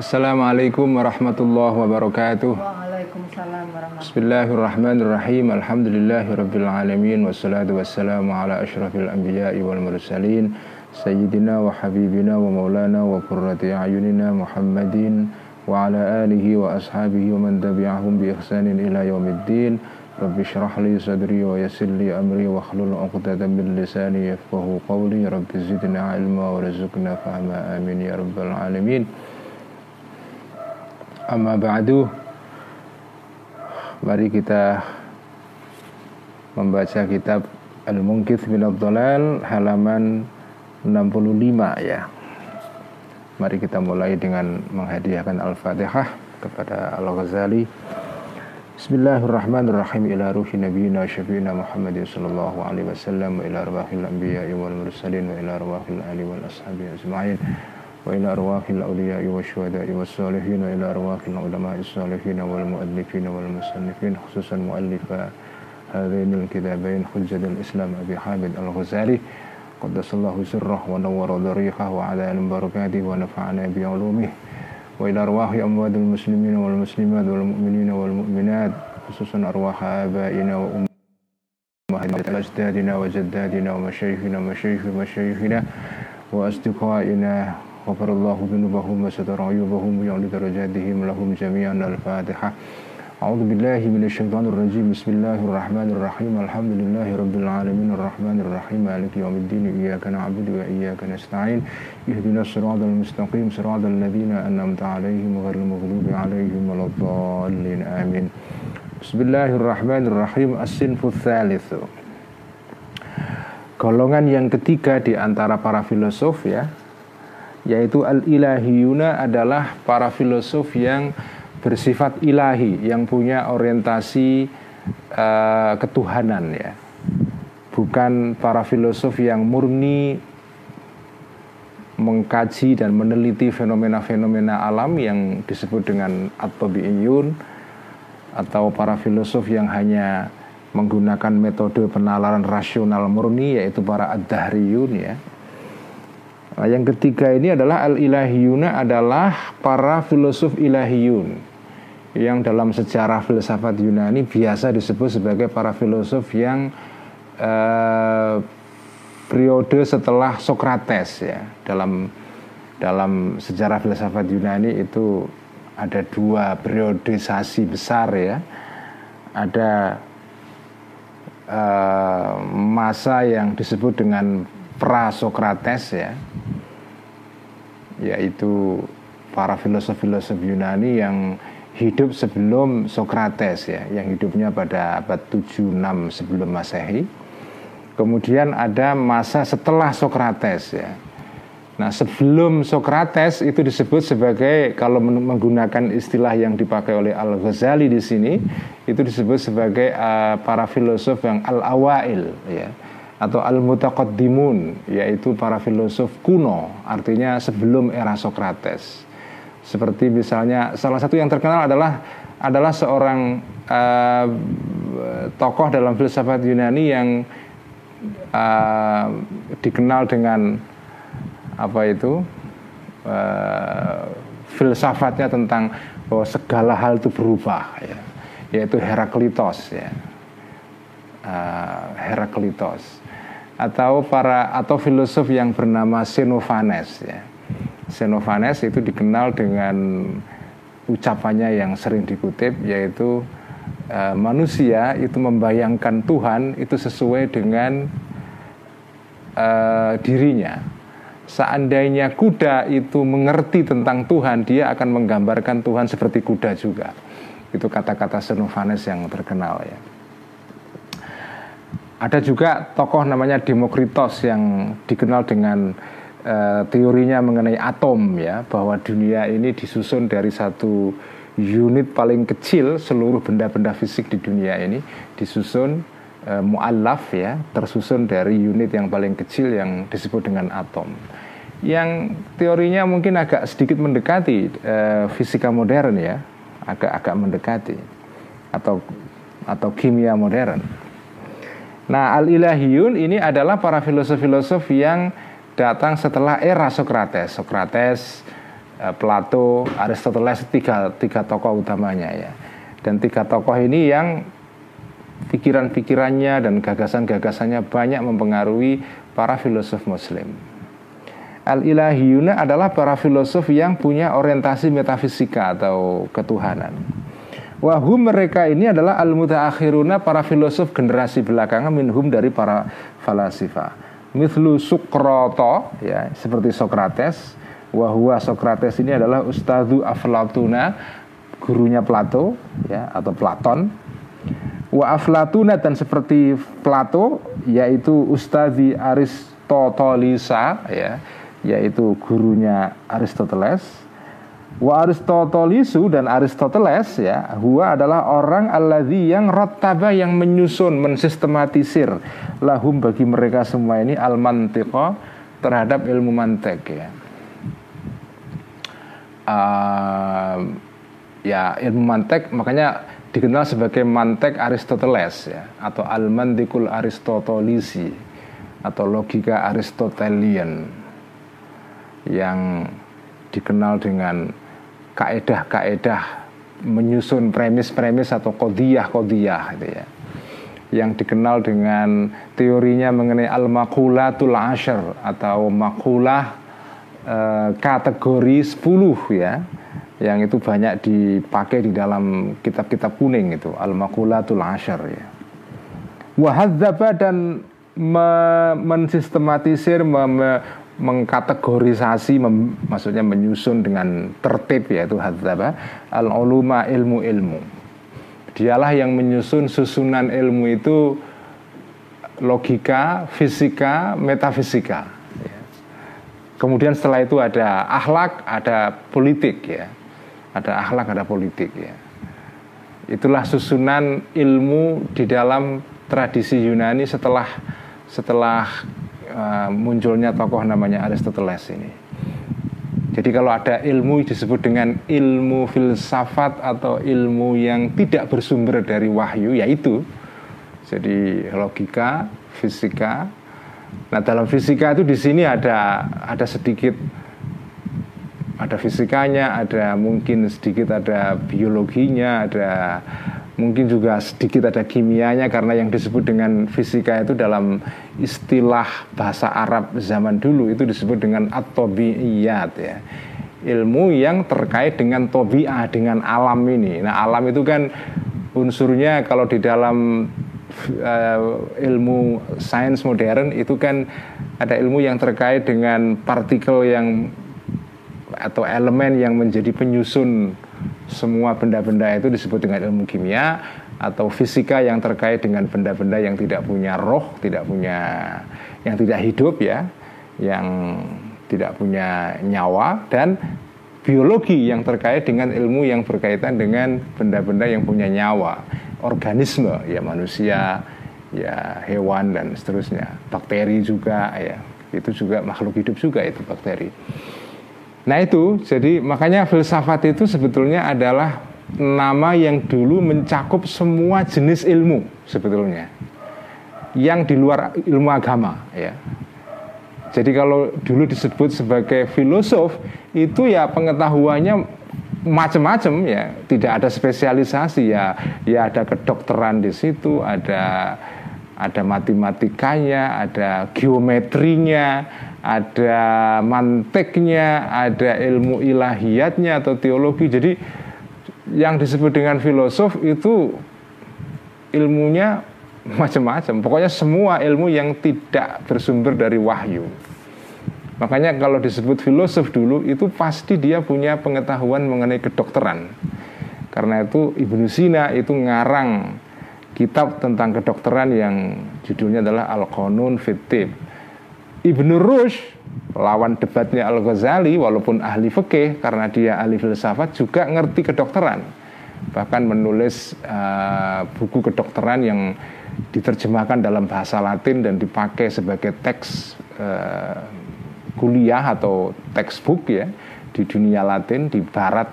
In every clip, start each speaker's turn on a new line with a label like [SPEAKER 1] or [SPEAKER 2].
[SPEAKER 1] Assalamualaikum warahmatullahi wabarakatuh.
[SPEAKER 2] Waalaikumsalam warahmatullahi
[SPEAKER 1] Bismillahirrahmanirrahim. Alhamdulillahirabbil alamin wassalatu wassalamu ala asyrafil anbiya'i wal mursalin sayyidina wa habibina wa maulana wa qurrati a'yunina Muhammadin wa ala alihi wa ashabihi wa man tabi'ahum bi ihsanin ila yaumiddin. Rabbi syrah li sadri wa yassir li amri wa hlul 'uqdatam min lisani yafqahu qawli. Rabbi zidna ilma wa rizqna fahma. Amin ya rabbal alamin. Amma ba'du. Mari kita membaca kitab Al-Munkith bin Abdulal halaman 65 ya. Mari kita mulai dengan menghadiahkan Al-Fatihah kepada Al-Ghazali. Bismillahirrahmanirrahim. Ila ruhi nabiyina syafi'ina Muhammadin sallallahu alaihi wasallam wa ila arwahil anbiya'i wal mursalin wa ila arwahil ali wal ashabi ajma'in وإلى أرواح الأولياء والشهداء والصالحين وإلى أرواح العلماء الصالحين والمؤلفين والمصنفين خصوصا مؤلف هذين الكتابين حجة الإسلام أبي حامد الغزالي. قدس الله سره ونور ضريقه وعلى بركاته ونفعنا بعلومه. وإلى أرواح أموات المسلمين والمسلمات والمؤمنين والمؤمنات خصوصا أرواح آبائنا وأمهاتنا أجدادنا وجدادنا ومشايخنا ومشايخ مشايخنا وأصدقائنا غفر الله ذنوبهم وستر عيوبهم ويعلي درجاتهم. لهم جميعا الفاتحة. أعوذ بالله من الشيطان الرجيم. بسم الله الرحمن الرحيم. الحمد لله رب العالمين. الرحمن الرحيم. مالك يوم الدين. إياك نعبد وإياك نستعين. اهدنا الصراط المستقيم. صراط الذين أنعمت عليهم غير المغضوب عليهم ولا الضالين. آمين. بسم الله الرحمن الرحيم. الصنف الثالث. Golongan yang ketiga di antara para filosof ya yaitu al-ilahiyuna adalah para filosof yang bersifat ilahi yang punya orientasi uh, ketuhanan ya. Bukan para filosof yang murni mengkaji dan meneliti fenomena-fenomena alam yang disebut dengan at atau para filosof yang hanya menggunakan metode penalaran rasional murni yaitu para ad-dahriyun ya Nah, yang ketiga ini adalah al-ilahiyuna adalah para filosof ilahiyun. Yang dalam sejarah filsafat Yunani biasa disebut sebagai para filosof yang eh, periode setelah Sokrates ya. Dalam dalam sejarah filsafat Yunani itu ada dua periodisasi besar ya. Ada eh, masa yang disebut dengan pra Sokrates ya yaitu para filosof-filosof Yunani yang hidup sebelum Sokrates ya yang hidupnya pada abad 76 sebelum Masehi. Kemudian ada masa setelah Sokrates ya. Nah, sebelum Sokrates itu disebut sebagai kalau menggunakan istilah yang dipakai oleh Al Ghazali di sini itu disebut sebagai uh, para filosof yang al awail ya atau al-mutaqaddimun yaitu para filosof kuno artinya sebelum era Sokrates seperti misalnya salah satu yang terkenal adalah adalah seorang uh, tokoh dalam filsafat Yunani yang uh, dikenal dengan apa itu uh, filsafatnya tentang bahwa segala hal itu berubah ya. Yaitu Heraklitos ya. Uh, Heraklitos atau para atau filosof yang bernama Xenophanes ya. Xenophanes itu dikenal dengan ucapannya yang sering dikutip yaitu e, manusia itu membayangkan Tuhan itu sesuai dengan e, dirinya. Seandainya kuda itu mengerti tentang Tuhan, dia akan menggambarkan Tuhan seperti kuda juga. Itu kata-kata Xenophanes yang terkenal ya. Ada juga tokoh namanya Demokritos yang dikenal dengan uh, teorinya mengenai atom ya, bahwa dunia ini disusun dari satu unit paling kecil seluruh benda-benda fisik di dunia ini disusun uh, mualaf ya, tersusun dari unit yang paling kecil yang disebut dengan atom. Yang teorinya mungkin agak sedikit mendekati uh, fisika modern ya, agak-agak mendekati atau atau kimia modern. Nah, al-ilahiyun ini adalah para filosof-filosof yang datang setelah era Sokrates. Sokrates uh, Plato, Aristoteles tiga tiga tokoh utamanya ya. Dan tiga tokoh ini yang pikiran-pikirannya dan gagasan-gagasannya banyak mempengaruhi para filosof muslim. Al-ilahiyuna adalah para filosof yang punya orientasi metafisika atau ketuhanan. Wahum mereka ini adalah al-mutaakhiruna para filosof generasi belakangan minhum dari para falasifa. Mithlu Sukroto ya seperti Sokrates. Wahua Sokrates ini adalah Ustadzu Aflatuna gurunya Plato ya atau Platon. Wa Aflatuna dan seperti Plato yaitu Ustadzi Aristotolisa ya yaitu gurunya Aristoteles Wa Aristotelisu dan Aristoteles ya, huwa adalah orang alladzi yang rattaba yang menyusun, mensistematisir lahum bagi mereka semua ini al mantiqa terhadap ilmu mantek ya. Uh, ya ilmu mantek makanya dikenal sebagai mantek Aristoteles ya atau al mantikul Aristotolisi atau logika Aristotelian yang dikenal dengan kaedah-kaedah menyusun premis-premis atau kodiyah-kodiyah gitu ya. Yang dikenal dengan teorinya mengenai al-makulatul ashar atau makulah e, kategori 10 ya yang itu banyak dipakai di dalam kitab-kitab kuning itu al-makulatul ashar ya. Wahadzaba dan me, mensistematisir me, me, mengkategorisasi mem, maksudnya menyusun dengan tertib yaitu hadzaba al uluma ilmu-ilmu. Dialah yang menyusun susunan ilmu itu logika, fisika, metafisika. Kemudian setelah itu ada akhlak, ada politik ya. Ada akhlak, ada politik ya. Itulah susunan ilmu di dalam tradisi Yunani setelah setelah uh, munculnya tokoh namanya Aristoteles ini. Jadi kalau ada ilmu disebut dengan ilmu filsafat atau ilmu yang tidak bersumber dari wahyu yaitu jadi logika, fisika. Nah, dalam fisika itu di sini ada ada sedikit ada fisikanya, ada mungkin sedikit ada biologinya, ada mungkin juga sedikit ada kimianya karena yang disebut dengan fisika itu dalam istilah bahasa Arab zaman dulu itu disebut dengan at-tabi'iyat ya. Ilmu yang terkait dengan tobi'ah dengan alam ini. Nah, alam itu kan unsurnya kalau di dalam uh, ilmu sains modern itu kan ada ilmu yang terkait dengan partikel yang atau elemen yang menjadi penyusun semua benda-benda itu disebut dengan ilmu kimia atau fisika yang terkait dengan benda-benda yang tidak punya roh, tidak punya yang tidak hidup ya, yang tidak punya nyawa dan biologi yang terkait dengan ilmu yang berkaitan dengan benda-benda yang punya nyawa, organisme ya manusia, ya hewan dan seterusnya, bakteri juga ya, itu juga makhluk hidup juga itu bakteri. Nah itu, jadi makanya filsafat itu sebetulnya adalah nama yang dulu mencakup semua jenis ilmu sebetulnya. Yang di luar ilmu agama ya. Jadi kalau dulu disebut sebagai filosof itu ya pengetahuannya macam-macam ya, tidak ada spesialisasi ya, ya ada kedokteran di situ, ada ada matematikanya, ada geometrinya, ada manteknya, ada ilmu ilahiyatnya atau teologi. Jadi yang disebut dengan filosof itu ilmunya macam-macam. Pokoknya semua ilmu yang tidak bersumber dari wahyu. Makanya kalau disebut filosof dulu itu pasti dia punya pengetahuan mengenai kedokteran. Karena itu Ibnu Sina itu ngarang kitab tentang kedokteran yang judulnya adalah Al-Qanun Fitib Ibnu Rushd lawan debatnya Al Ghazali walaupun ahli fikih karena dia ahli filsafat juga ngerti kedokteran. Bahkan menulis uh, buku kedokteran yang diterjemahkan dalam bahasa Latin dan dipakai sebagai teks uh, kuliah atau textbook ya di dunia Latin di Barat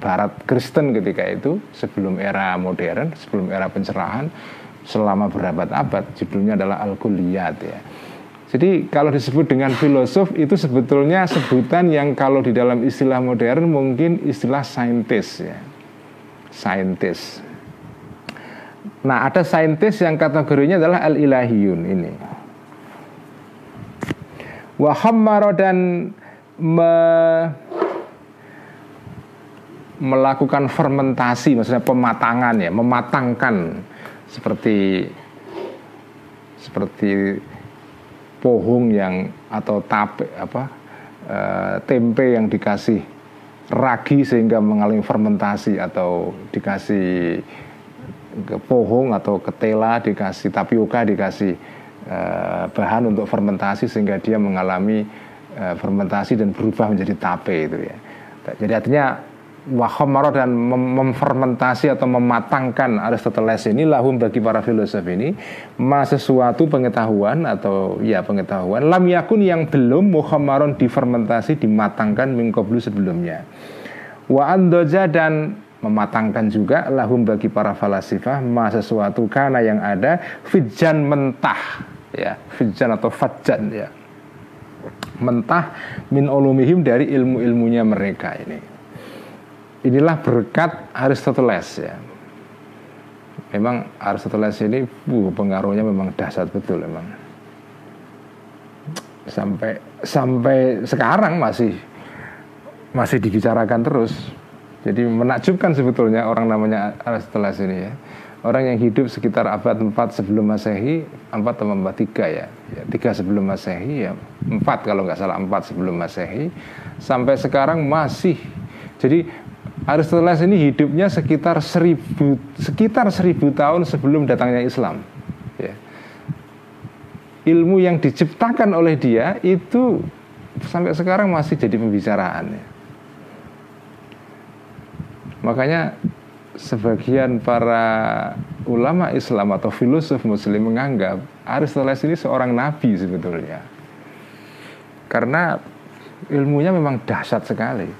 [SPEAKER 1] Barat Kristen ketika itu sebelum era modern sebelum era pencerahan selama berabad-abad judulnya adalah Al Kulliyat ya Jadi kalau disebut dengan filosof itu sebetulnya sebutan yang kalau di dalam istilah modern mungkin istilah saintis ya. Saintis. Nah, ada saintis yang kategorinya adalah al-ilahiyun ini. Wahammaro dan me, melakukan fermentasi, maksudnya pematangan ya, mematangkan seperti seperti pohong yang atau tape apa e, tempe yang dikasih ragi sehingga mengalami fermentasi atau dikasih ke pohong atau ketela dikasih tapioka dikasih e, bahan untuk fermentasi sehingga dia mengalami e, fermentasi dan berubah menjadi tape itu ya. Jadi artinya wahomaro dan mem memfermentasi atau mematangkan Aristoteles ini lahum bagi para filosof ini ma sesuatu pengetahuan atau ya pengetahuan lam yakun yang belum muhamaron difermentasi dimatangkan mingkoblu sebelumnya. Wa andoja dan mematangkan juga lahum bagi para falasifah ma sesuatu karena yang ada fijan mentah ya fijan atau fajan ya. Mentah min ulumihim dari ilmu-ilmunya mereka ini inilah berkat Aristoteles ya. Memang Aristoteles ini uh, pengaruhnya memang dahsyat betul memang. Sampai sampai sekarang masih masih dibicarakan terus. Jadi menakjubkan sebetulnya orang namanya Aristoteles ini ya. Orang yang hidup sekitar abad 4 sebelum Masehi, 4 atau 4 3 ya. ya 3 sebelum Masehi ya, 4 kalau nggak salah 4 sebelum Masehi sampai sekarang masih jadi Aristoteles ini hidupnya sekitar seribu sekitar seribu tahun sebelum datangnya Islam. Ya. Ilmu yang diciptakan oleh dia itu sampai sekarang masih jadi pembicaraan. Ya. Makanya sebagian para ulama Islam atau filosof Muslim menganggap Aristoteles ini seorang nabi sebetulnya, karena ilmunya memang dahsyat sekali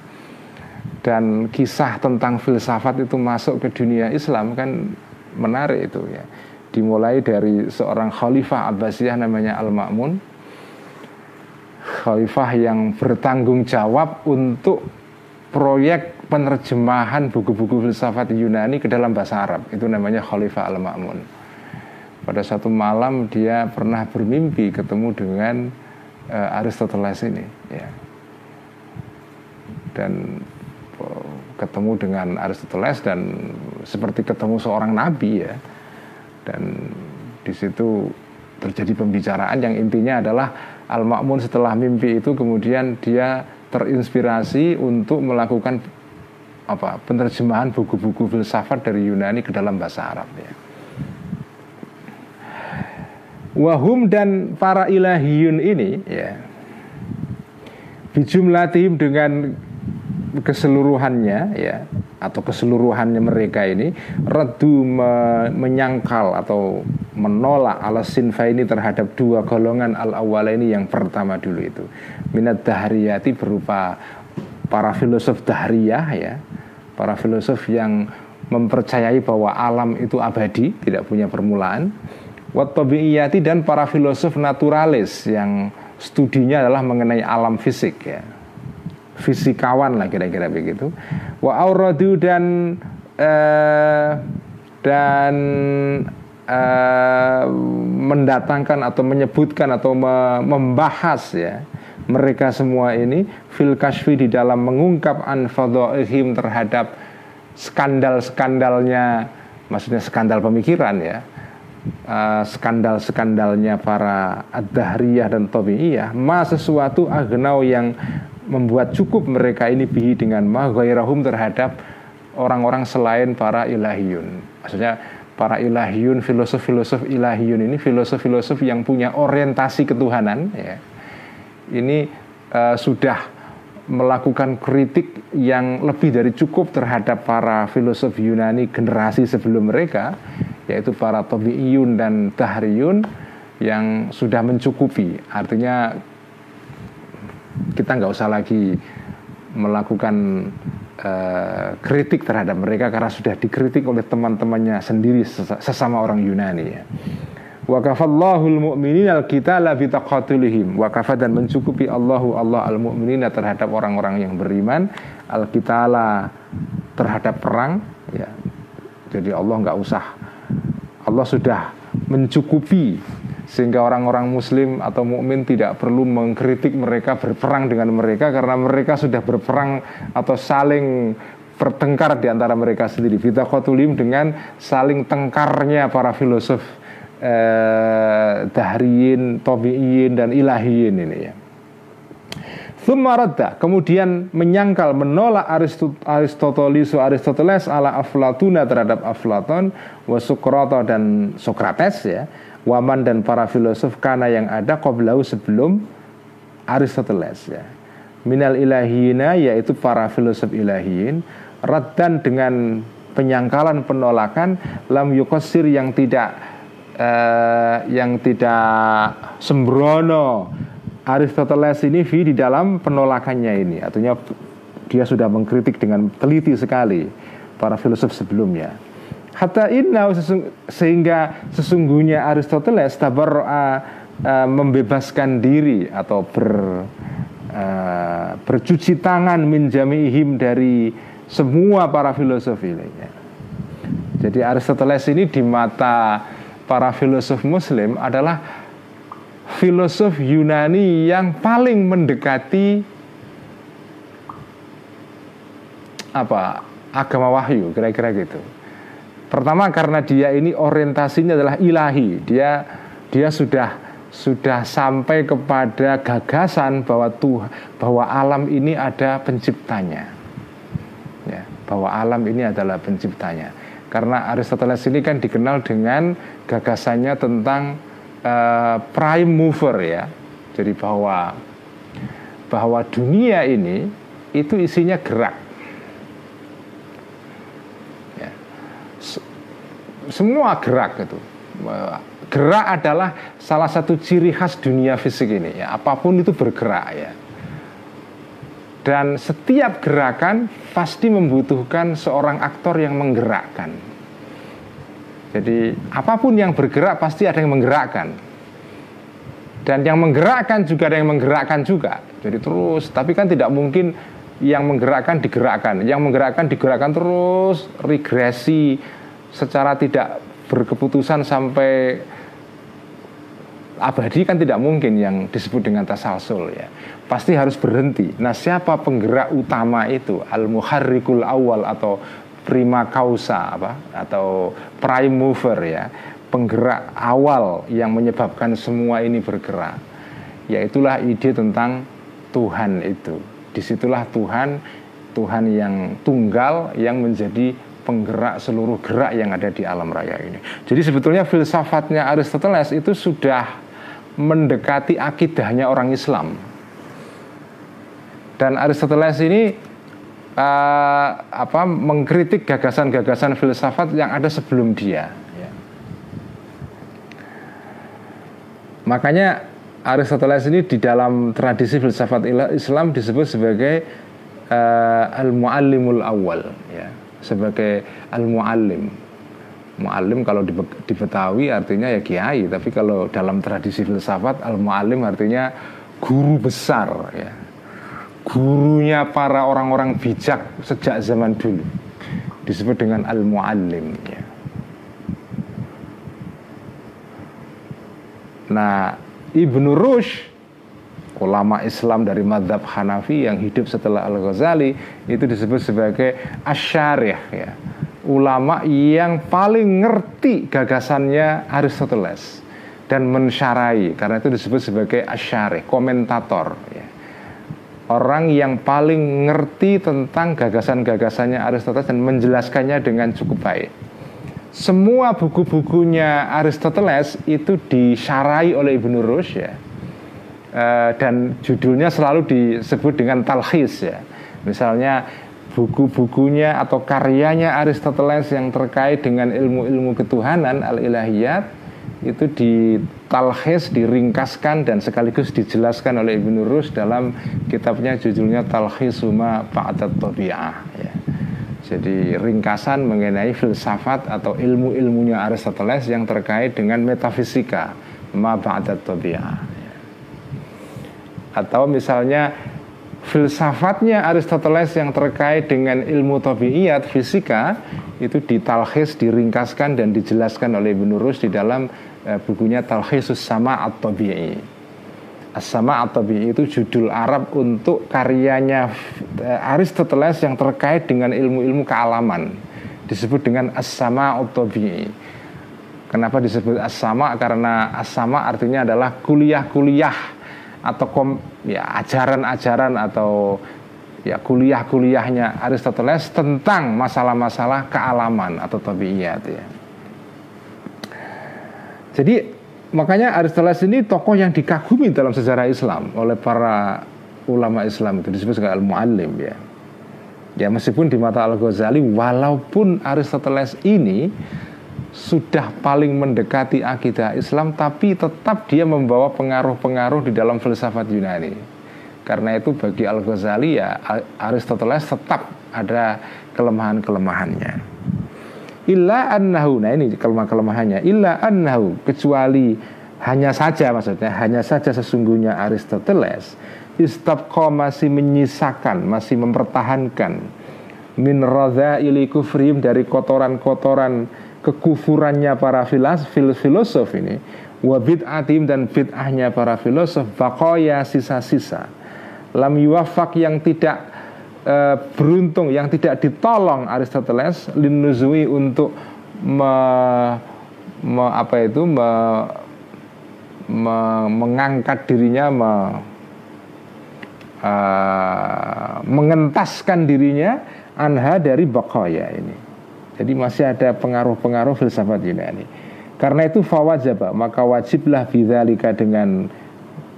[SPEAKER 1] dan kisah tentang filsafat itu masuk ke dunia Islam kan menarik itu ya. Dimulai dari seorang khalifah Abbasiyah namanya Al-Ma'mun. Khalifah yang bertanggung jawab untuk proyek penerjemahan buku-buku filsafat Yunani ke dalam bahasa Arab. Itu namanya Khalifah Al-Ma'mun. Pada satu malam dia pernah bermimpi ketemu dengan uh, Aristoteles ini ya. Dan ketemu dengan Aristoteles dan seperti ketemu seorang nabi ya dan di situ terjadi pembicaraan yang intinya adalah Al-Ma'mun setelah mimpi itu kemudian dia terinspirasi untuk melakukan apa penerjemahan buku-buku filsafat dari Yunani ke dalam bahasa Arab ya. Wahum dan para ilahiyun ini ya bijumlatihim dengan keseluruhannya ya atau keseluruhannya mereka ini redu me menyangkal atau menolak ala sinfa ini terhadap dua golongan al awal ini yang pertama dulu itu. Minat dahriyati berupa para filosof dahriyah ya para filosof yang mempercayai bahwa alam itu abadi tidak punya permulaan. Wattabi'iyati dan para filosof naturalis yang studinya adalah mengenai alam fisik ya fisikawan lah kira-kira begitu. Wa auradu dan uh, dan uh, mendatangkan atau menyebutkan atau me membahas ya mereka semua ini fil kashfi di dalam mengungkap anfadhaihim terhadap skandal-skandalnya maksudnya skandal pemikiran ya uh, skandal-skandalnya para ad-dahriyah dan tabi'iyah ma sesuatu agnau yang membuat cukup mereka ini bihi dengan maghairahum terhadap orang-orang selain para ilahiyun. Maksudnya para ilahiyun, filosof-filosof ilahiyun ini filosof-filosof yang punya orientasi ketuhanan ya. Ini uh, sudah melakukan kritik yang lebih dari cukup terhadap para filosof Yunani generasi sebelum mereka yaitu para tabi'iyun dan tahriyun yang sudah mencukupi artinya kita nggak usah lagi melakukan uh, kritik terhadap mereka karena sudah dikritik oleh teman-temannya sendiri sesama orang Yunani ya. Wa kafallahul mu'minin al kita la bitaqatulihim. Wa kafa dan mencukupi Allahu Allah al mu'minina terhadap orang-orang yang beriman al kitala terhadap perang ya. Jadi Allah nggak usah Allah sudah mencukupi sehingga orang-orang muslim atau mukmin tidak perlu mengkritik mereka berperang dengan mereka karena mereka sudah berperang atau saling bertengkar di antara mereka sendiri. Kita kotulim dengan saling tengkarnya para filosof eh, dahriyin, tobiyin dan ilahiyin ini ya. Thumaradda kemudian menyangkal menolak Aristoteles Aristoteles ala Aflatuna terhadap Aflaton Wasukroto dan Sokrates ya Waman dan para filosof karena yang ada qoblau sebelum Aristoteles ya. Minal ilahiyina yaitu para filosof ilahiyin Raddan dengan penyangkalan penolakan Lam yukosir yang tidak uh, Yang tidak sembrono Aristoteles ini di dalam penolakannya ini. Artinya dia sudah mengkritik dengan teliti sekali para filosof sebelumnya hatta inna sehingga sesungguhnya Aristoteles tabar uh, uh, membebaskan diri atau ber uh, bercuci tangan minjamihim dari semua para filosof ini jadi Aristoteles ini di mata para filosof muslim adalah filosof Yunani yang paling mendekati apa agama wahyu kira-kira gitu. Pertama karena dia ini orientasinya adalah ilahi. Dia dia sudah sudah sampai kepada gagasan bahwa Tuhan bahwa alam ini ada penciptanya. Ya, bahwa alam ini adalah penciptanya. Karena Aristoteles ini kan dikenal dengan gagasannya tentang uh, prime mover ya. Jadi bahwa bahwa dunia ini itu isinya gerak. Ya. Semua gerak itu. Gerak adalah salah satu ciri khas dunia fisik ini ya. Apa pun itu bergerak ya. Dan setiap gerakan pasti membutuhkan seorang aktor yang menggerakkan jadi apa pun yang bergerak pasti ada yang menggerakkan. Dan yang menggerakkan juga ada yang menggerakkan juga. Jadi terus, tapi kan tidak mungkin yang menggerakkan digerakkan, yang menggerakkan digerakkan terus regresi secara tidak berkeputusan sampai abadi kan tidak mungkin yang disebut dengan tasalsul ya. Pasti harus berhenti. Nah, siapa penggerak utama itu? Al-muharrikul awal atau prima causa apa atau prime mover ya penggerak awal yang menyebabkan semua ini bergerak yaitulah ide tentang Tuhan itu di situlah Tuhan Tuhan yang tunggal yang menjadi penggerak seluruh gerak yang ada di alam raya ini jadi sebetulnya filsafatnya Aristoteles itu sudah mendekati akidahnya orang Islam dan Aristoteles ini uh, apa mengkritik gagasan-gagasan filsafat yang ada sebelum dia. Ya. Makanya Aristoteles ini di dalam tradisi filsafat Islam disebut sebagai uh, al-muallimul awal, ya, sebagai al-muallim. Muallim kalau di, Betawi artinya ya kiai, tapi kalau dalam tradisi filsafat al-muallim artinya guru besar, ya gurunya para orang-orang bijak sejak zaman dulu disebut dengan al-muallim ya. Nah, Ibnu Rushd ulama Islam dari madhab Hanafi yang hidup setelah Al-Ghazali itu disebut sebagai asyarih ya. Ulama yang paling ngerti gagasannya Aristoteles dan mensyarai karena itu disebut sebagai asyarih, komentator ya orang yang paling ngerti tentang gagasan-gagasannya Aristoteles dan menjelaskannya dengan cukup baik. Semua buku-bukunya Aristoteles itu disyarai oleh Ibnu Rushd ya. E, dan judulnya selalu disebut dengan talhis ya. Misalnya buku-bukunya atau karyanya Aristoteles yang terkait dengan ilmu-ilmu ketuhanan al-ilahiyat itu di talhis diringkaskan dan sekaligus dijelaskan oleh Ibnu Rus dalam kitabnya judulnya Talhisuma Ba'dat Tabi'ah ya. Jadi ringkasan mengenai filsafat atau ilmu-ilmunya Aristoteles yang terkait dengan metafisika, ma ba'da Atau misalnya filsafatnya Aristoteles yang terkait dengan ilmu tabiiyat fisika itu ditalkhis, diringkaskan dan dijelaskan oleh Ibnu Rus di dalam uh, bukunya Talkhisus Sama At-Tabi'i. As-Sama At-Tabi'i itu judul Arab untuk karyanya uh, Aristoteles yang terkait dengan ilmu-ilmu kealaman. Disebut dengan As-Sama At-Tabi'i. Kenapa disebut As-Sama? Karena As-Sama artinya adalah kuliah-kuliah atau kom, ya ajaran-ajaran atau ya kuliah-kuliahnya Aristoteles tentang masalah-masalah kealaman atau tabiiyat ya. Jadi makanya Aristoteles ini tokoh yang dikagumi dalam sejarah Islam oleh para ulama Islam itu disebut sebagai al-muallim ya. Ya meskipun di mata Al-Ghazali walaupun Aristoteles ini sudah paling mendekati akidah Islam tapi tetap dia membawa pengaruh-pengaruh di dalam filsafat Yunani. Karena itu bagi Al-Ghazali ya Aristoteles tetap ada kelemahan-kelemahannya. Illa annahu Nah ini kelemahan-kelemahannya Illa annahu Kecuali hanya saja maksudnya Hanya saja sesungguhnya Aristoteles Istabqa masih menyisakan Masih mempertahankan Min ili kufrim Dari kotoran-kotoran Kekufurannya para filosof ini Wabid atim dan bid'ahnya para filosof Bakoya sisa-sisa Lam yuwafak yang tidak e, beruntung yang tidak ditolong Aristoteles linuzui untuk me, me, apa itu me, me, mengangkat dirinya me, e, mengentaskan dirinya anha dari bakoya ini. Jadi masih ada pengaruh-pengaruh filsafat Yunani. Karena itu fawajaba maka wajiblah bidzalika dengan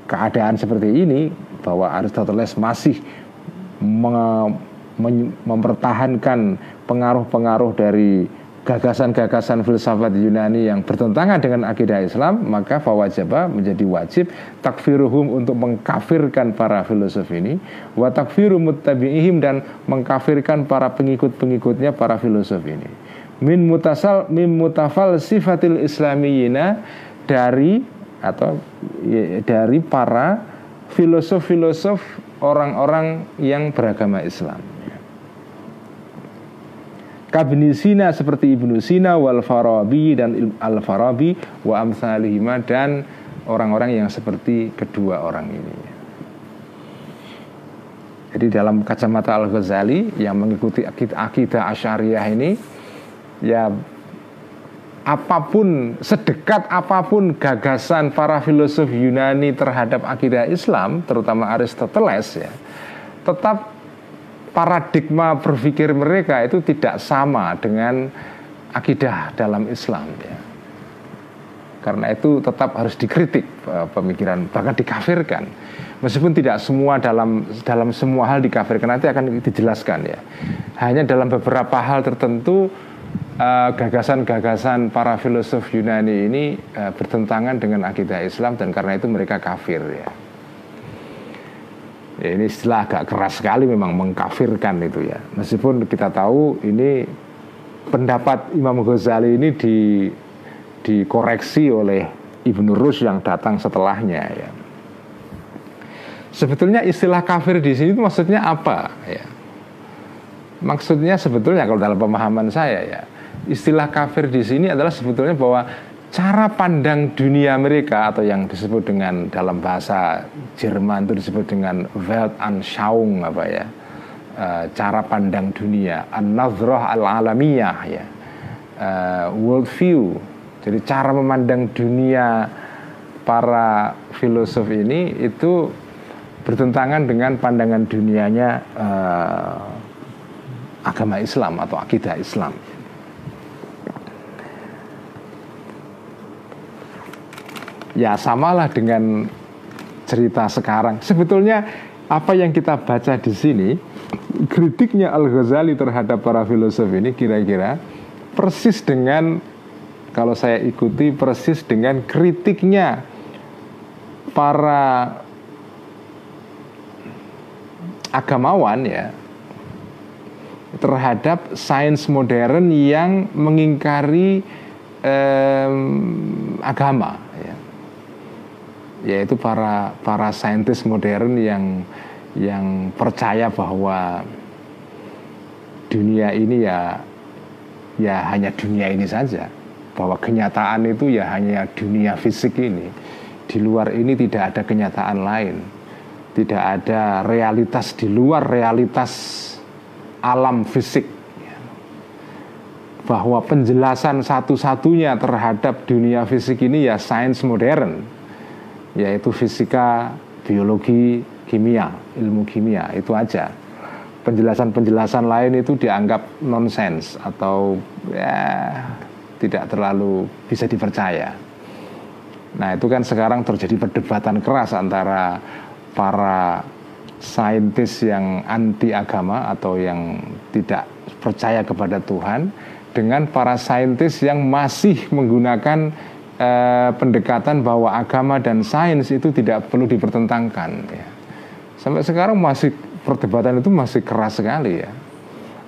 [SPEAKER 1] keadaan seperti ini bahwa Aristoteles masih mempertahankan pengaruh-pengaruh dari gagasan-gagasan filsafat Yunani yang bertentangan dengan akidah Islam maka fawajaba menjadi wajib takfiruhum untuk mengkafirkan para filosof ini wa takfiru muttabi'ihim dan mengkafirkan para pengikut-pengikutnya para filosof ini min mutasal min mutafal sifatil islamiyina dari atau ya, dari para filosof-filosof orang-orang yang beragama Islam. Kabni Sina seperti Ibnu Sina wal Farabi dan Al Farabi wa amsalihima dan orang-orang yang seperti kedua orang ini. Jadi dalam kacamata Al Ghazali yang mengikuti akidah Asyariah ini ya apa pun sedekat apa pun gagasan para filosof Yunani terhadap akidah Islam terutama Aristoteles ya tetap paradigma berpikir mereka itu tidak sama dengan akidah dalam Islam ya. Karena itu tetap harus dikritik eh, pemikiran bahkan dikafirkan. Meskipun tidak semua dalam dalam semua hal dikafirkan nanti akan dijelaskan ya. Hanya dalam beberapa hal tertentu Eh, gagasan-gagasan uh, para filosof Yunani ini uh, bertentangan dengan akidah Islam dan karena itu mereka kafir ya. Ya. Ini istilah agak keras sekali memang mengkafirkan itu ya. Meskipun kita tahu ini pendapat Imam Ghazali ini di dikoreksi oleh Ibnu Rus yang datang setelahnya ya. Sebetulnya istilah kafir di sini itu maksudnya apa ya? Maksudnya sebetulnya kalau dalam pemahaman saya ya istilah kafir di sini adalah sebetulnya bahwa cara pandang dunia mereka atau yang disebut dengan dalam bahasa Jerman itu disebut dengan Weltanschauung apa ya? E, cara pandang dunia. An-nazrah al-alamiyah ya. E, world view. Jadi cara memandang dunia para filosof ini itu bertentangan dengan pandangan dunianya e, agama Islam atau akidah Islam ya samalah dengan cerita sekarang. Sebetulnya apa yang kita baca di sini kritiknya Al Ghazali terhadap para filosof ini kira-kira persis dengan kalau saya ikuti persis dengan kritiknya para agamawan ya terhadap sains modern yang mengingkari um, agama. Yaitu para para saintis modern yang yang percaya bahwa dunia ini ya ya hanya dunia ini saja. Bahwa kenyataan itu ya hanya dunia fisik ini. Di luar ini tidak ada kenyataan lain. Tidak ada realitas di luar realitas alam fisik. Bahwa penjelasan satu-satunya terhadap dunia fisik ini ya sains modern yaitu fisika, biologi, kimia, ilmu kimia itu aja. Penjelasan-penjelasan lain itu dianggap nonsens atau ya tidak terlalu bisa dipercaya. Nah, itu kan sekarang terjadi perdebatan keras antara para saintis yang anti agama atau yang tidak percaya kepada Tuhan dengan para saintis yang masih menggunakan eh, pendekatan bahwa agama dan sains itu tidak perlu dipertentangkan ya. Sampai sekarang masih perdebatan itu masih keras sekali ya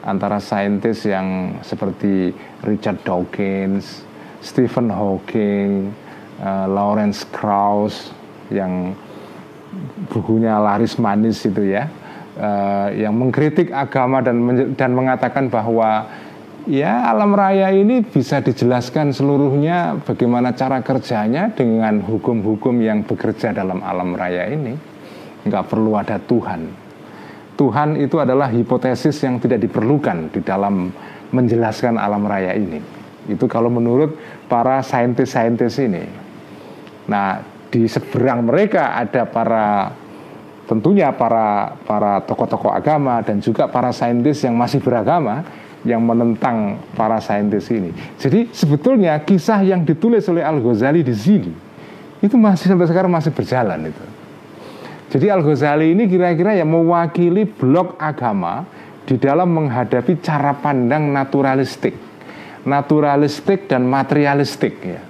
[SPEAKER 1] antara saintis yang seperti Richard Dawkins, Stephen Hawking, uh, Lawrence Krauss yang bukunya laris manis itu ya, uh, yang mengkritik agama dan dan mengatakan bahwa ya alam raya ini bisa dijelaskan seluruhnya bagaimana cara kerjanya dengan hukum-hukum yang bekerja dalam alam raya ini nggak perlu ada Tuhan. Tuhan itu adalah hipotesis yang tidak diperlukan di dalam menjelaskan alam raya ini. Itu kalau menurut para saintis-saintis ini. Nah, di seberang mereka ada para tentunya para para tokoh-tokoh agama dan juga para saintis yang masih beragama yang menentang para saintis ini. Jadi sebetulnya kisah yang ditulis oleh Al Ghazali di sini itu masih sampai sekarang masih berjalan itu. Jadi Al-Ghazali ini kira-kira yang mewakili blok agama di dalam menghadapi cara pandang naturalistik. Naturalistik dan materialistik ya.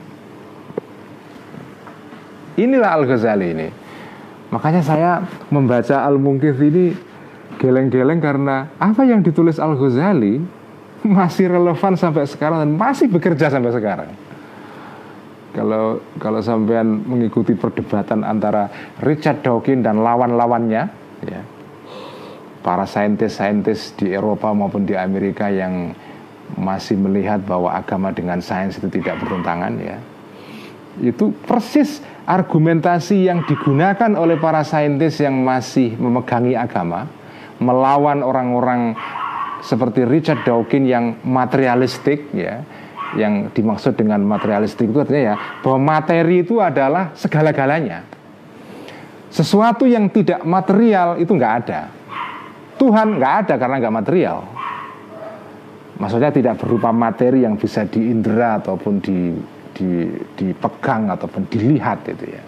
[SPEAKER 1] Inilah Al-Ghazali ini. Makanya saya membaca Al-Munkif ini geleng-geleng karena apa yang ditulis Al-Ghazali masih relevan sampai sekarang dan masih bekerja sampai sekarang. Kalau kalau sampean mengikuti perdebatan antara Richard Dawkins dan lawan-lawannya ya para saintis-saintis di Eropa maupun di Amerika yang masih melihat bahwa agama dengan sains itu tidak bertentangan ya itu persis argumentasi yang digunakan oleh para saintis yang masih memegangi agama melawan orang-orang seperti Richard Dawkins yang materialistik ya yang dimaksud dengan materialistik itu artinya ya bahwa materi itu adalah segala-galanya. Sesuatu yang tidak material itu nggak ada. Tuhan nggak ada karena nggak material. Maksudnya tidak berupa materi yang bisa diindera ataupun di, di, dipegang ataupun dilihat itu ya.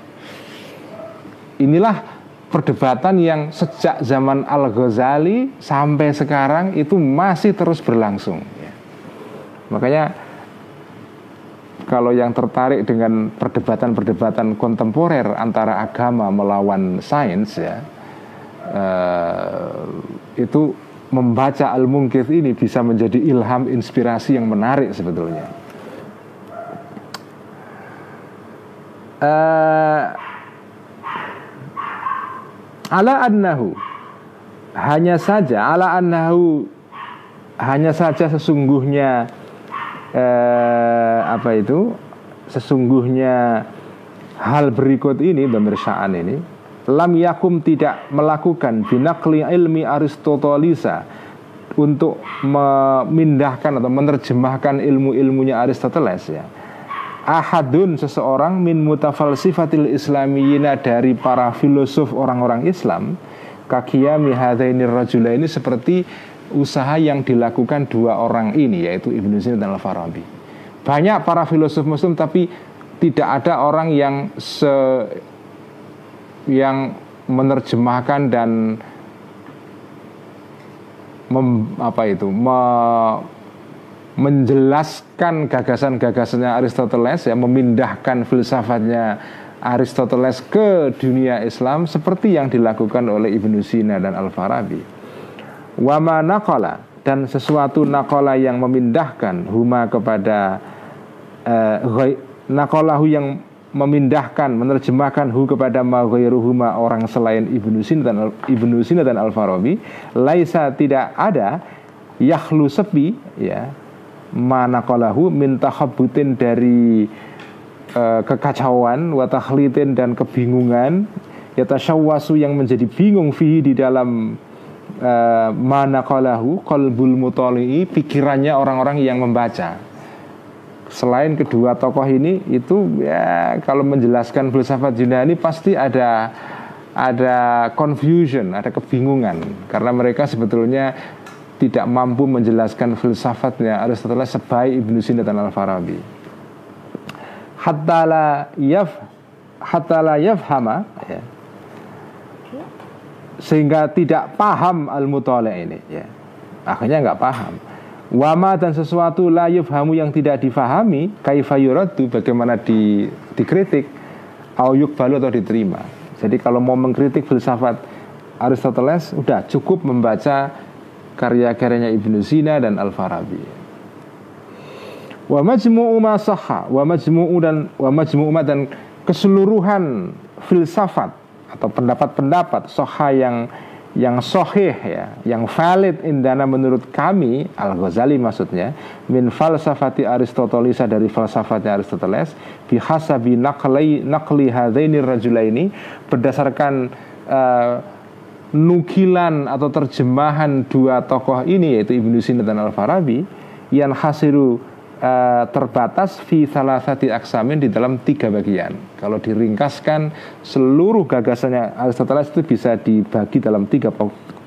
[SPEAKER 1] Inilah perdebatan yang sejak zaman Al Ghazali sampai sekarang itu masih terus berlangsung. Ya. Makanya kalau yang tertarik dengan perdebatan-perdebatan kontemporer antara agama melawan sains ya uh, itu membaca al-munkith ini bisa menjadi ilham inspirasi yang menarik sebetulnya. Uh, ala annahu. Hanya saja ala annahu. Hanya saja sesungguhnya eh, apa itu? Sesungguhnya hal berikut ini pemeriksaan ini lam yakum tidak melakukan binakli ilmi Aristotelisa untuk memindahkan atau menerjemahkan ilmu-ilmunya Aristoteles ya ahadun seseorang min mutafalsifatil islamiyina dari para filosof orang-orang Islam kakiyami hadaini rajula ini seperti usaha yang dilakukan dua orang ini yaitu Ibnu Sina dan Al-Farabi. Banyak para filosof muslim tapi tidak ada orang yang se yang menerjemahkan dan mem, apa itu me, menjelaskan gagasan-gagasannya Aristoteles ya memindahkan filsafatnya Aristoteles ke dunia Islam seperti yang dilakukan oleh Ibnu Sina dan Al-Farabi. Wama naqala dan sesuatu nakola yang memindahkan huma kepada uh, nakolahu yang memindahkan menerjemahkan hu kepada huma orang selain Ibnu Sina dan Ibnu Sina dan Al Farabi laisa tidak ada yahlu sepi ya mana kolahu minta habutin dari uh, kekacauan watakhlitin dan kebingungan yatasyawasu yang menjadi bingung fihi di dalam uh, mana kolahu kolbul mutoli'i pikirannya orang-orang yang membaca. Selain kedua tokoh ini itu ya kalau menjelaskan filsafat Yunani pasti ada ada confusion, ada kebingungan. Karena mereka sebetulnya tidak mampu menjelaskan filsafatnya Aristoteles sebaik Ibnu Sina dan Al-Farabi. Hatta la yaf hatta la yafhama ya. Sehingga tidak paham al-mutala ini ya. Akhirnya nggak paham Wama dan sesuatu la yufhamu yang tidak difahami kaifa yuradu bagaimana di, dikritik au yukbalu atau diterima. Jadi kalau mau mengkritik filsafat Aristoteles udah cukup membaca karya-karyanya Ibnu Sina dan Al-Farabi. Wa majmu'u ma sahha wa majmu'u dan wa majmu'u dan keseluruhan filsafat atau pendapat-pendapat soha yang yang sohih ya, yang valid indana menurut kami Al Ghazali maksudnya min falsafati Aristotelesa dari falsafatnya Aristoteles bihasabi naqli naqli hadaini rajulaini berdasarkan uh, nukilan atau terjemahan dua tokoh ini yaitu Ibnu Sina dan Al Farabi yang hasiru uh, terbatas fi salah satu aksamin di dalam tiga bagian. Kalau diringkaskan seluruh gagasannya Aristoteles itu bisa dibagi dalam tiga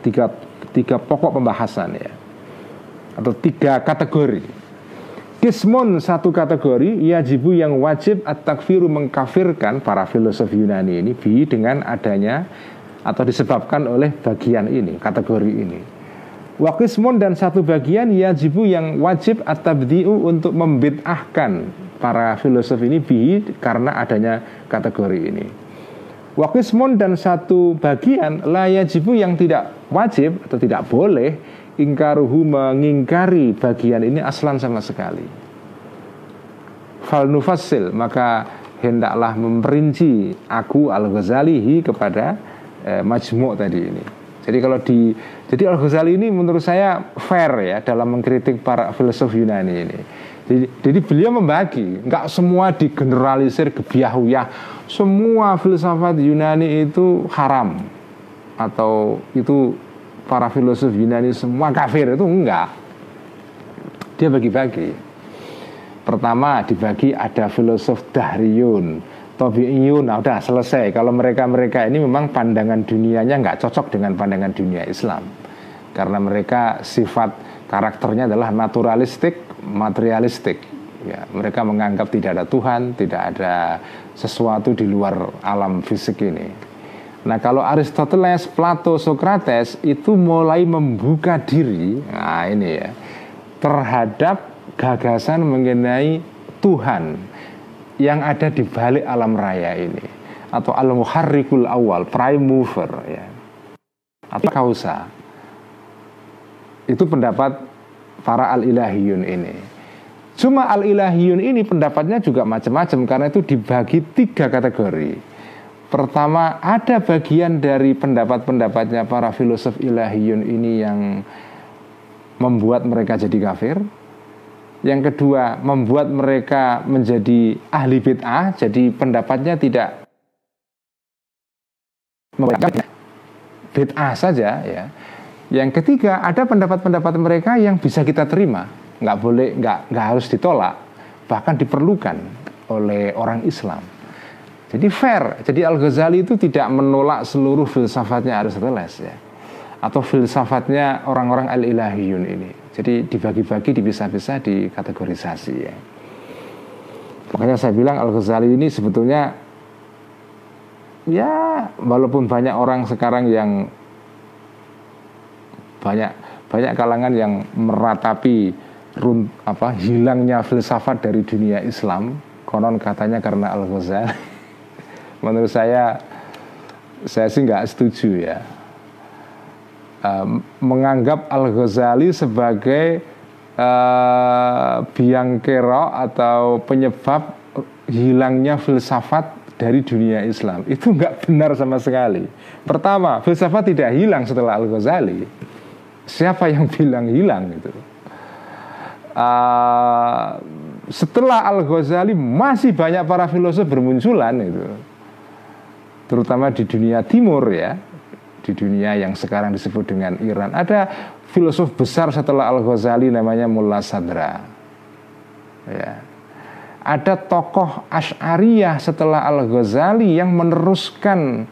[SPEAKER 1] tiga tiga pokok pembahasan ya atau tiga kategori. Kismun satu kategori yajibu yang wajib at-takfiru mengkafirkan para filosof Yunani ini bi dengan adanya atau disebabkan oleh bagian ini, kategori ini. Wakismun dan satu bagian yajibu yang wajib atabdiu untuk membid'ahkan para filosof ini bi karena adanya kategori ini. Wakismun dan satu bagian la yajibu yang tidak wajib atau tidak boleh ingkaruhu mengingkari bagian ini aslan sama sekali. Fal nufasil maka hendaklah memperinci aku al Ghazalihi kepada eh, majmu' tadi ini. Jadi kalau di jadi Al Ghazali ini menurut saya fair ya dalam mengkritik para filsuf Yunani ini. Jadi, jadi beliau membagi, nggak semua digeneralisir gebiahuyah. Semua filsafat Yunani itu haram atau itu para filsuf Yunani semua kafir itu enggak. Dia bagi-bagi. Pertama dibagi ada filosof Dahriyun, Tobi'iyun Nah udah selesai. Kalau mereka-mereka ini memang pandangan dunianya nggak cocok dengan pandangan dunia Islam. Karena mereka sifat karakternya adalah naturalistik, materialistik. Ya, Mereka menganggap tidak ada Tuhan, tidak ada sesuatu di luar alam fisik ini. Nah kalau Aristoteles, Plato, Socrates itu mulai membuka diri, nah ini ya, terhadap gagasan mengenai Tuhan yang ada di balik alam raya ini. Atau al muharrikul awal prime mover ya. Atau kausa. Itu pendapat para al ilahiyun ini. Cuma al ilahiyun ini pendapatnya juga macam-macam karena itu dibagi tiga kategori. Pertama ada bagian dari pendapat-pendapatnya para filosof ilahiyun ini yang membuat mereka jadi kafir yang kedua, membuat mereka menjadi ahli bid'ah, jadi pendapatnya tidak bid'ah saja ya. Yang ketiga, ada pendapat-pendapat mereka yang bisa kita terima, nggak boleh, nggak nggak harus ditolak, bahkan diperlukan oleh orang Islam. Jadi fair. Jadi Al Ghazali itu tidak menolak seluruh filsafatnya Aristoteles ya, atau filsafatnya orang-orang al ilahiyun ini. Jadi dibagi-bagi, dipisah-pisah, dikategorisasi ya. Makanya saya bilang Al Ghazali ini sebetulnya ya walaupun banyak orang sekarang yang banyak banyak kalangan yang meratapi run, apa hilangnya filsafat dari dunia Islam konon katanya karena Al Ghazali menurut saya saya sih nggak setuju ya uh, menganggap Al Ghazali sebagai uh, biang kerok atau penyebab hilangnya filsafat dari dunia Islam itu nggak benar sama sekali. Pertama, filsafat tidak hilang setelah Al Ghazali. Siapa yang bilang hilang itu? Uh, setelah Al Ghazali masih banyak para filosof bermunculan itu, terutama di dunia timur ya, di dunia yang sekarang disebut dengan Iran. Ada filosof besar setelah Al Ghazali namanya Mullah Sadra. Ya, ada tokoh Ash'ariyah setelah Al-Ghazali yang meneruskan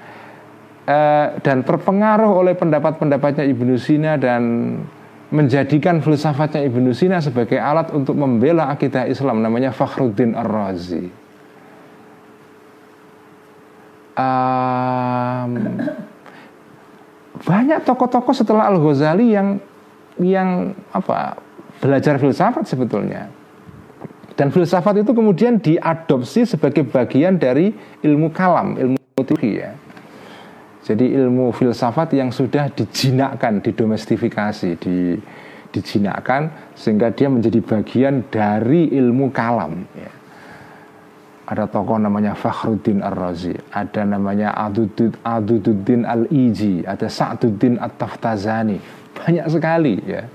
[SPEAKER 1] uh, dan terpengaruh oleh pendapat-pendapatnya Ibnu Sina dan menjadikan filsafatnya Ibnu Sina sebagai alat untuk membela akidah Islam namanya Fakhruddin Ar-Razi. Um, banyak tokoh-tokoh setelah Al-Ghazali yang yang apa belajar filsafat sebetulnya dan filsafat itu kemudian diadopsi sebagai bagian dari ilmu kalam, ilmu teori ya. Jadi ilmu filsafat yang sudah dijinakkan, didomestifikasi, di, dijinakkan sehingga dia menjadi bagian dari ilmu kalam. Ya. Ada tokoh namanya Fakhruddin Ar-Razi, ada namanya Adudud, Adududdin Al-Iji, ada Sa'duddin At-Taftazani. Banyak sekali ya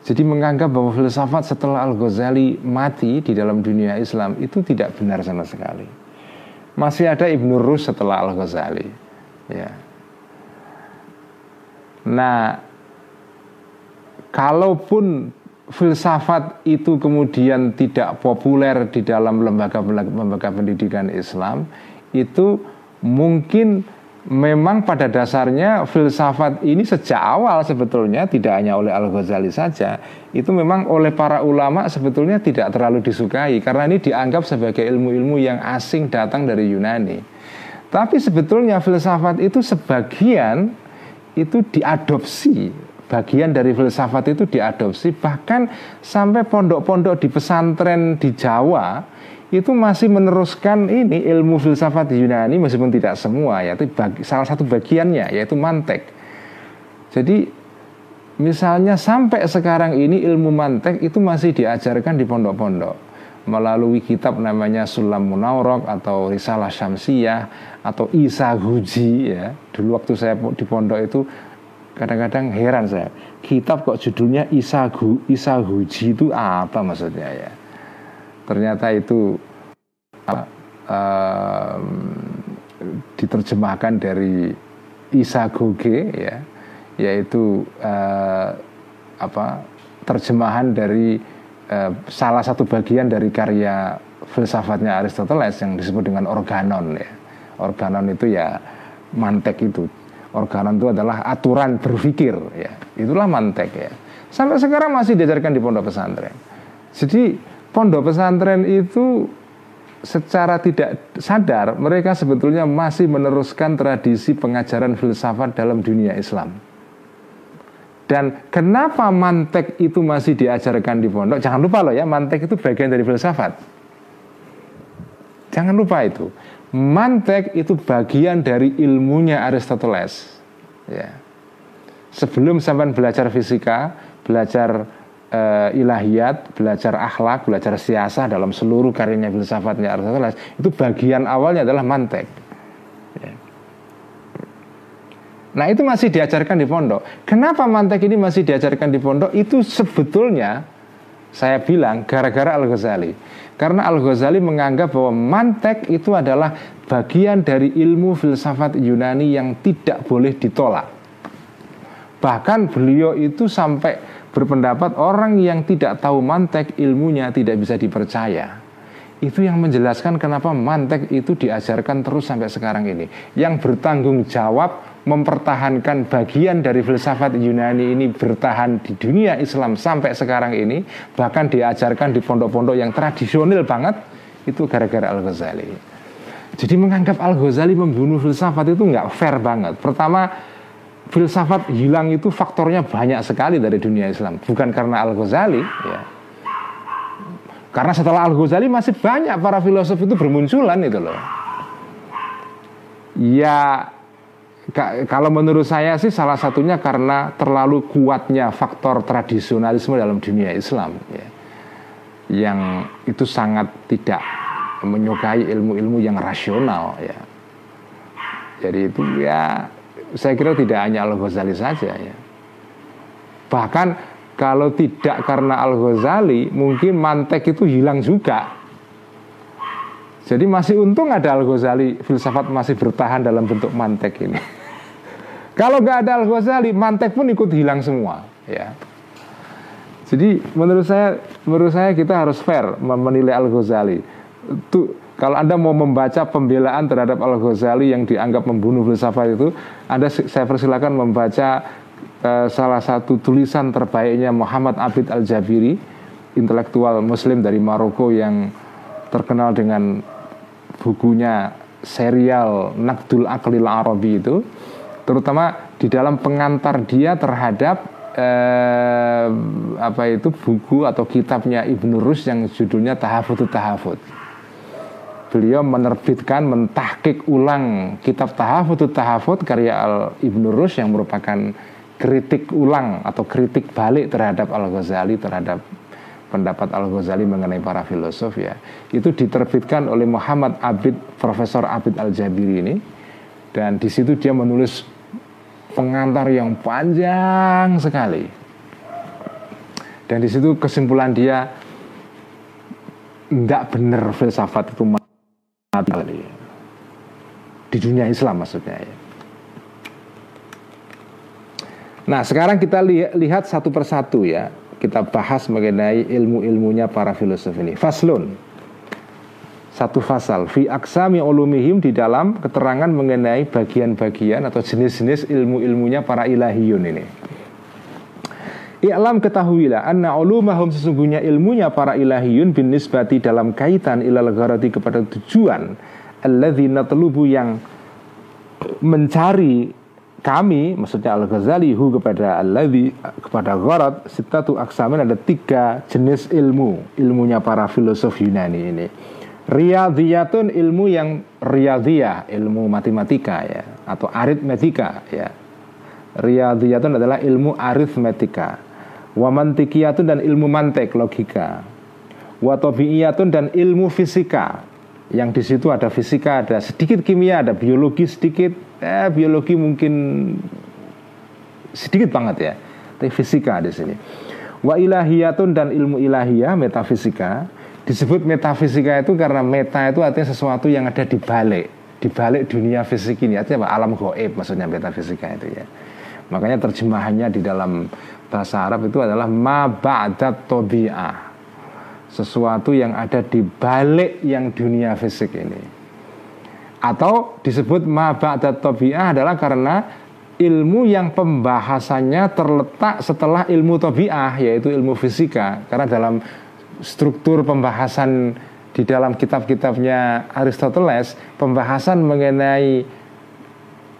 [SPEAKER 1] jadi menganggap bahwa filsafat setelah Al-Ghazali mati di dalam dunia Islam itu tidak benar sama sekali. Masih ada Ibnu Rus setelah Al-Ghazali. Ya. Nah, kalaupun filsafat itu kemudian tidak populer di dalam lembaga-lembaga pendidikan Islam, itu mungkin memang pada dasarnya filsafat ini sejak awal sebetulnya tidak hanya oleh Al-Ghazali saja itu memang oleh para ulama sebetulnya tidak terlalu disukai karena ini dianggap sebagai ilmu-ilmu yang asing datang dari Yunani. Tapi sebetulnya filsafat itu sebagian itu diadopsi bagian dari filsafat itu diadopsi bahkan sampai pondok-pondok di pesantren di Jawa itu masih meneruskan ini ilmu filsafat Yunani meskipun tidak semua ya itu bagi, salah satu bagiannya yaitu mantek. Jadi misalnya sampai sekarang ini ilmu mantek itu masih diajarkan di pondok-pondok melalui kitab namanya Sulam Munaurok atau Risalah Syamsiyah atau Isa Huji ya. Dulu waktu saya di pondok itu kadang-kadang heran saya. Kitab kok judulnya Isa, Isa Huji itu apa maksudnya ya? ternyata itu uh, diterjemahkan dari isagoge ya yaitu uh, apa terjemahan dari uh, salah satu bagian dari karya filsafatnya Aristoteles yang disebut dengan organon ya organon itu ya mantek itu organon itu adalah aturan berpikir ya itulah mantek ya sampai sekarang masih diajarkan di pondok pesantren jadi pondok pesantren itu secara tidak sadar mereka sebetulnya masih meneruskan tradisi pengajaran filsafat dalam dunia Islam. Dan kenapa mantek itu masih diajarkan di pondok? Jangan lupa loh ya, mantek itu bagian dari filsafat. Jangan lupa itu. Mantek itu bagian dari ilmunya Aristoteles. Ya. Sebelum sampai belajar fisika, belajar uh, ilahiyat, belajar akhlak, belajar siasah dalam seluruh karyanya filsafatnya Aristoteles itu bagian awalnya adalah mantek. Ya. Nah itu masih diajarkan di pondok. Kenapa mantek ini masih diajarkan di pondok? Itu sebetulnya saya bilang gara-gara Al Ghazali. Karena Al Ghazali menganggap bahwa mantek itu adalah bagian dari ilmu filsafat Yunani yang tidak boleh ditolak. Bahkan beliau itu sampai berpendapat orang yang tidak tahu mantek ilmunya tidak bisa dipercaya. Itu yang menjelaskan kenapa mantek itu diajarkan terus sampai sekarang ini. Yang bertanggung jawab mempertahankan bagian dari filsafat Yunani ini bertahan di dunia Islam sampai sekarang ini, bahkan diajarkan di pondok-pondok yang tradisional banget, itu gara-gara Al-Ghazali. Jadi menganggap Al-Ghazali membunuh filsafat itu nggak fair banget. Pertama, filsafat hilang itu faktornya banyak sekali dari dunia Islam. Bukan karena Al-Ghazali, ya. Karena setelah Al-Ghazali masih banyak para filosof itu bermunculan itu loh. Ya kalau menurut saya sih salah satunya karena terlalu kuatnya faktor tradisionalisme dalam dunia Islam ya. Yang itu sangat tidak menyukai ilmu-ilmu yang rasional ya. Jadi itu ya saya kira tidak hanya Al-Ghazali saja ya. Bahkan kalau tidak karena Al-Ghazali mungkin mantek itu hilang juga. Jadi masih untung ada Al-Ghazali filsafat masih bertahan dalam bentuk mantek ini. Kalau nggak ada Al-Ghazali, mantek pun ikut hilang semua, ya. Jadi menurut saya menurut saya kita harus fair menilai Al-Ghazali. Itu kalau Anda mau membaca pembelaan terhadap Al-Ghazali yang dianggap membunuh filsafat itu, Anda saya persilakan membaca uh, salah satu tulisan terbaiknya Muhammad Abid Al-Jabiri, intelektual muslim dari Maroko yang terkenal dengan bukunya serial Nakdul Aklil Arabi itu terutama di dalam pengantar dia terhadap eh, apa itu buku atau kitabnya Ibnu Rus yang judulnya Tahafut Tahafut. Beliau menerbitkan mentahkik ulang kitab Tahafut Tahafut karya Al Ibnu Rus yang merupakan kritik ulang atau kritik balik terhadap Al Ghazali terhadap pendapat Al Ghazali mengenai para filosof ya itu diterbitkan oleh Muhammad Abid Profesor Abid Al Jabiri ini dan di situ dia menulis pengantar yang panjang sekali. Dan di situ kesimpulan dia tidak benar filsafat itu mati di dunia Islam maksudnya ya. Nah sekarang kita lihat satu persatu ya kita bahas mengenai ilmu-ilmunya para filosof ini. Faslun satu fasal fi aksami ulumihim di dalam keterangan mengenai bagian-bagian atau jenis-jenis ilmu-ilmunya para ilahiyun ini. I'lam ketahuilah anna ulumahum sesungguhnya ilmunya para ilahiyun bin nisbati dalam kaitan ilal gharati kepada tujuan alladzi natlubu yang mencari kami maksudnya Al-Ghazali hu kepada alladzi kepada gharat sitatu aksamin ada tiga jenis ilmu ilmunya para filosof Yunani ini Riyadhiyatun ilmu yang riyadhiyah, ilmu matematika ya atau aritmetika ya. Riyadhiyatun adalah ilmu aritmetika. Wamantikiyatun dan ilmu mantek logika. Watobiyatun dan ilmu fisika. Yang di situ ada fisika, ada sedikit kimia, ada biologi sedikit. Eh, biologi mungkin sedikit banget ya. Tapi fisika di sini. Wa ilahiyatun dan ilmu ilahiyah metafisika disebut metafisika itu karena meta itu artinya sesuatu yang ada di balik di balik dunia fisik ini. Artinya apa? alam goib maksudnya metafisika itu ya. Makanya terjemahannya di dalam bahasa Arab itu adalah ma ba'dat tobi'ah sesuatu yang ada di balik yang dunia fisik ini. Atau disebut ma ba'dat tobi'ah adalah karena ilmu yang pembahasannya terletak setelah ilmu tobi'ah yaitu ilmu fisika. Karena dalam struktur pembahasan di dalam kitab-kitabnya Aristoteles, pembahasan mengenai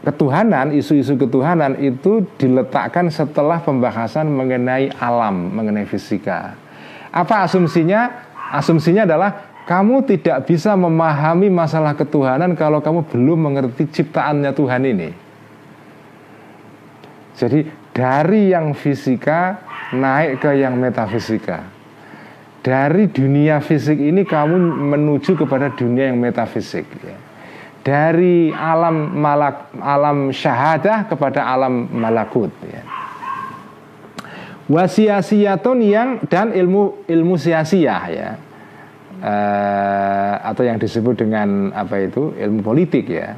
[SPEAKER 1] ketuhanan, isu-isu ketuhanan itu diletakkan setelah pembahasan mengenai alam, mengenai fisika. Apa asumsinya? Asumsinya adalah kamu tidak bisa memahami masalah ketuhanan kalau kamu belum mengerti ciptaannya Tuhan ini. Jadi dari yang fisika naik ke yang metafisika dari dunia fisik ini kamu menuju kepada dunia yang metafisik ya. dari alam malak alam syahadah kepada alam malakut ya. wasiasiyatun yang dan ilmu ilmu sia-sia ya. Uh, atau yang disebut dengan apa itu? Ilmu politik ya.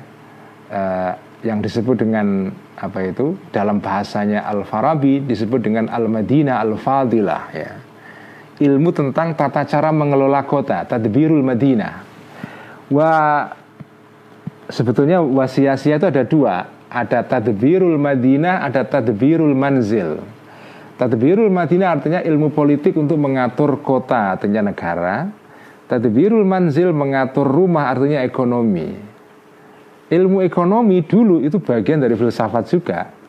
[SPEAKER 1] Uh, yang disebut dengan apa itu? Dalam bahasanya Al Farabi disebut dengan Al Madinah Al Fadilah ya ilmu tentang tata cara mengelola kota, tadbirul Madinah. Wa sebetulnya wasiasia itu ada dua, ada tadbirul Madinah, ada tadbirul manzil. Tadbirul Madinah artinya ilmu politik untuk mengatur kota, artinya negara. Tadbirul manzil mengatur rumah, artinya ekonomi. Ilmu ekonomi dulu itu bagian dari filsafat juga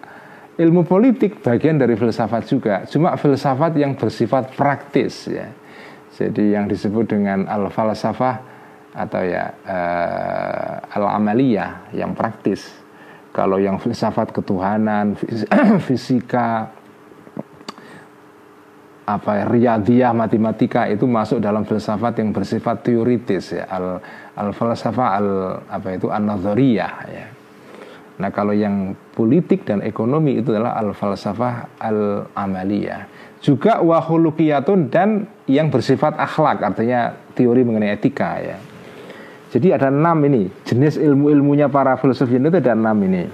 [SPEAKER 1] ilmu politik bagian dari filsafat juga, cuma filsafat yang bersifat praktis ya. Jadi yang disebut dengan al falsafah atau ya uh, al amaliyah yang praktis. Kalau yang filsafat ketuhanan, fisika, apa ya, riyadiyah matematika itu masuk dalam filsafat yang bersifat teoritis ya al al falsafah al apa itu an ya nah kalau yang politik dan ekonomi itu adalah al falsafah al amaliyah juga wahulukiyatun dan yang bersifat akhlak artinya teori mengenai etika ya jadi ada enam ini jenis ilmu-ilmunya para filsuf itu ada enam ini.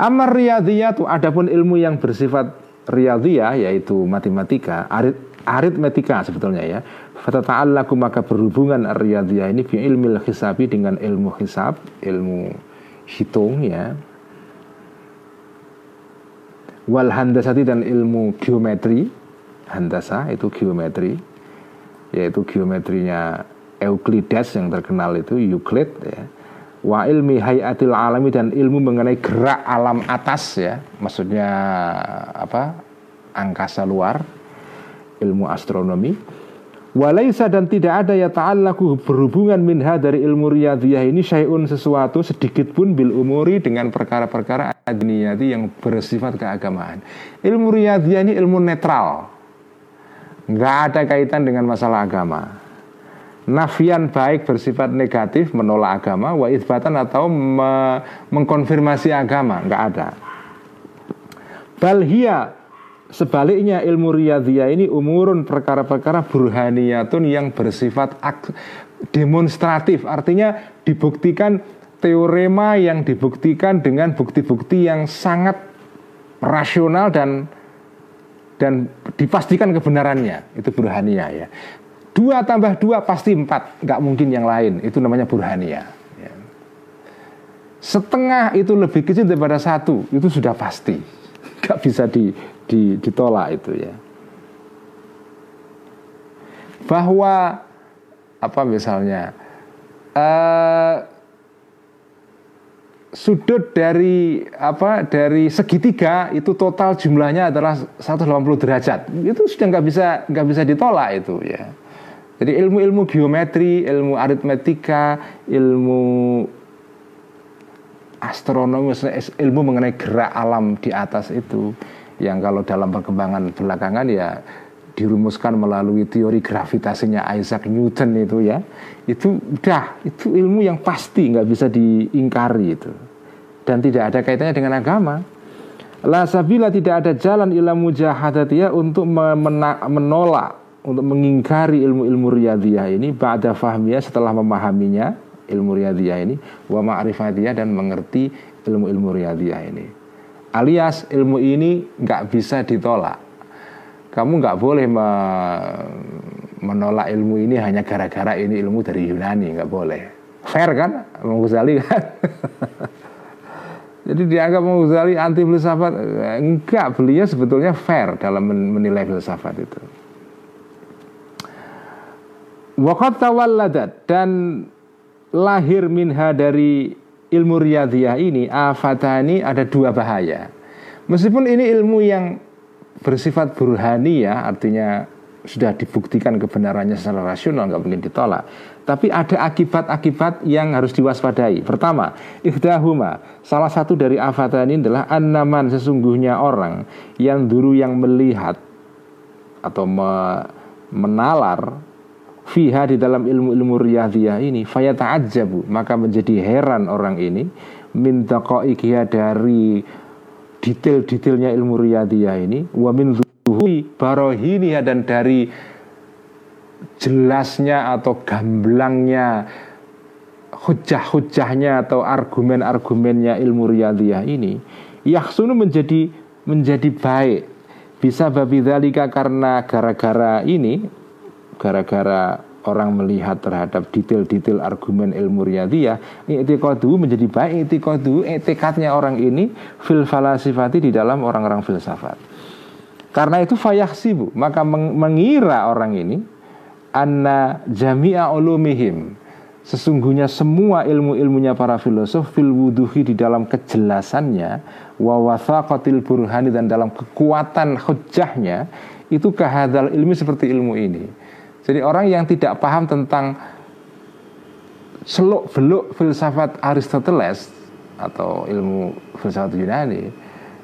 [SPEAKER 1] Amar riyadiyatu adapun ilmu yang bersifat riyadiyah yaitu matematika, arit, aritmetika sebetulnya ya. Fatata'allaku maka berhubungan riyadiyah ini bi ilmu hisabi dengan ilmu hisab, ilmu hitung ya. Wal handasati dan ilmu geometri, handasa itu geometri, yaitu geometrinya Euclides yang terkenal itu Euclid ya wa ilmi hayatil alami dan ilmu mengenai gerak alam atas ya maksudnya apa angkasa luar ilmu astronomi walaisa dan tidak ada ya ta'allaku berhubungan minha dari ilmu riyadhiyah ini syai'un sesuatu sedikit pun bil umuri dengan perkara-perkara adniyati yang bersifat keagamaan. Ilmu riyadhiyah ini ilmu netral. Nggak ada kaitan dengan masalah agama. Nafian baik bersifat negatif menolak agama wa atau me mengkonfirmasi agama. Nggak ada. Balhia sebaliknya ilmu riyadhiyah ini umurun perkara-perkara burhaniyatun yang bersifat demonstratif artinya dibuktikan teorema yang dibuktikan dengan bukti-bukti yang sangat rasional dan dan dipastikan kebenarannya itu burhaniyah ya Dua tambah dua pasti empat, nggak mungkin yang lain. Itu namanya burhania. Ya. Setengah itu lebih kecil daripada satu, itu sudah pasti, nggak bisa di, di, ditolak itu ya. Bahwa apa misalnya uh, sudut dari apa dari segitiga itu total jumlahnya adalah 180 derajat itu sudah nggak bisa nggak bisa ditolak itu ya jadi ilmu-ilmu geometri, ilmu aritmetika, ilmu astronomi, ilmu mengenai gerak alam di atas itu yang kalau dalam perkembangan belakangan ya dirumuskan melalui teori gravitasinya Isaac Newton itu ya itu udah itu ilmu yang pasti nggak bisa diingkari itu. Dan tidak ada kaitannya dengan agama. La sabila tidak ada jalan ilmu mujahadatiyah untuk menolak untuk mengingkari ilmu-ilmu riyadhiyah ini ba'da fahmiyah setelah memahaminya ilmu riyadhiyah ini wa ma'rifatiyah dan mengerti ilmu-ilmu riyadhiyah ini. Alias ilmu ini nggak bisa ditolak. Kamu nggak boleh me menolak ilmu ini hanya gara-gara ini ilmu dari Yunani nggak boleh. Fair kan Imam kan? Jadi dianggap Imam anti filsafat enggak beliau sebetulnya fair dalam menilai filsafat itu. Waqat tawalladat dan lahir minha dari ilmu riyadhiyah ini afatani ada dua bahaya. Meskipun ini ilmu yang bersifat burhaniyah artinya sudah dibuktikan kebenarannya secara rasional nggak mungkin ditolak. Tapi ada akibat-akibat yang harus diwaspadai. Pertama, ikhdahuma. Salah satu dari afatani adalah anaman sesungguhnya orang yang dulu yang melihat atau me, menalar fiha di dalam ilmu-ilmu riyadhiyah ini fayata'ajjabu maka menjadi heran orang ini min daqaiqiha dari detail-detailnya ilmu riyadhiyah ini wa min zuhuri barohiniha dan dari jelasnya atau gamblangnya hujah-hujahnya atau argumen-argumennya ilmu riyadhiyah ini yahsunu menjadi menjadi baik. Bisa babi karena gara-gara ini gara-gara orang melihat terhadap detail-detail argumen ilmu riyadhiyah i'tiqadu menjadi baik i'tiqadu etikatnya orang ini fil falasifati di dalam orang-orang filsafat. Karena itu fayahsibu maka mengira orang ini anna jami'a ulumihim sesungguhnya semua ilmu-ilmunya para filosof fil wuduhi di dalam kejelasannya wa wathaqatil burhani dan dalam kekuatan hujahnya itu kehadal ilmi seperti ilmu ini jadi orang yang tidak paham tentang seluk beluk filsafat Aristoteles atau ilmu filsafat Yunani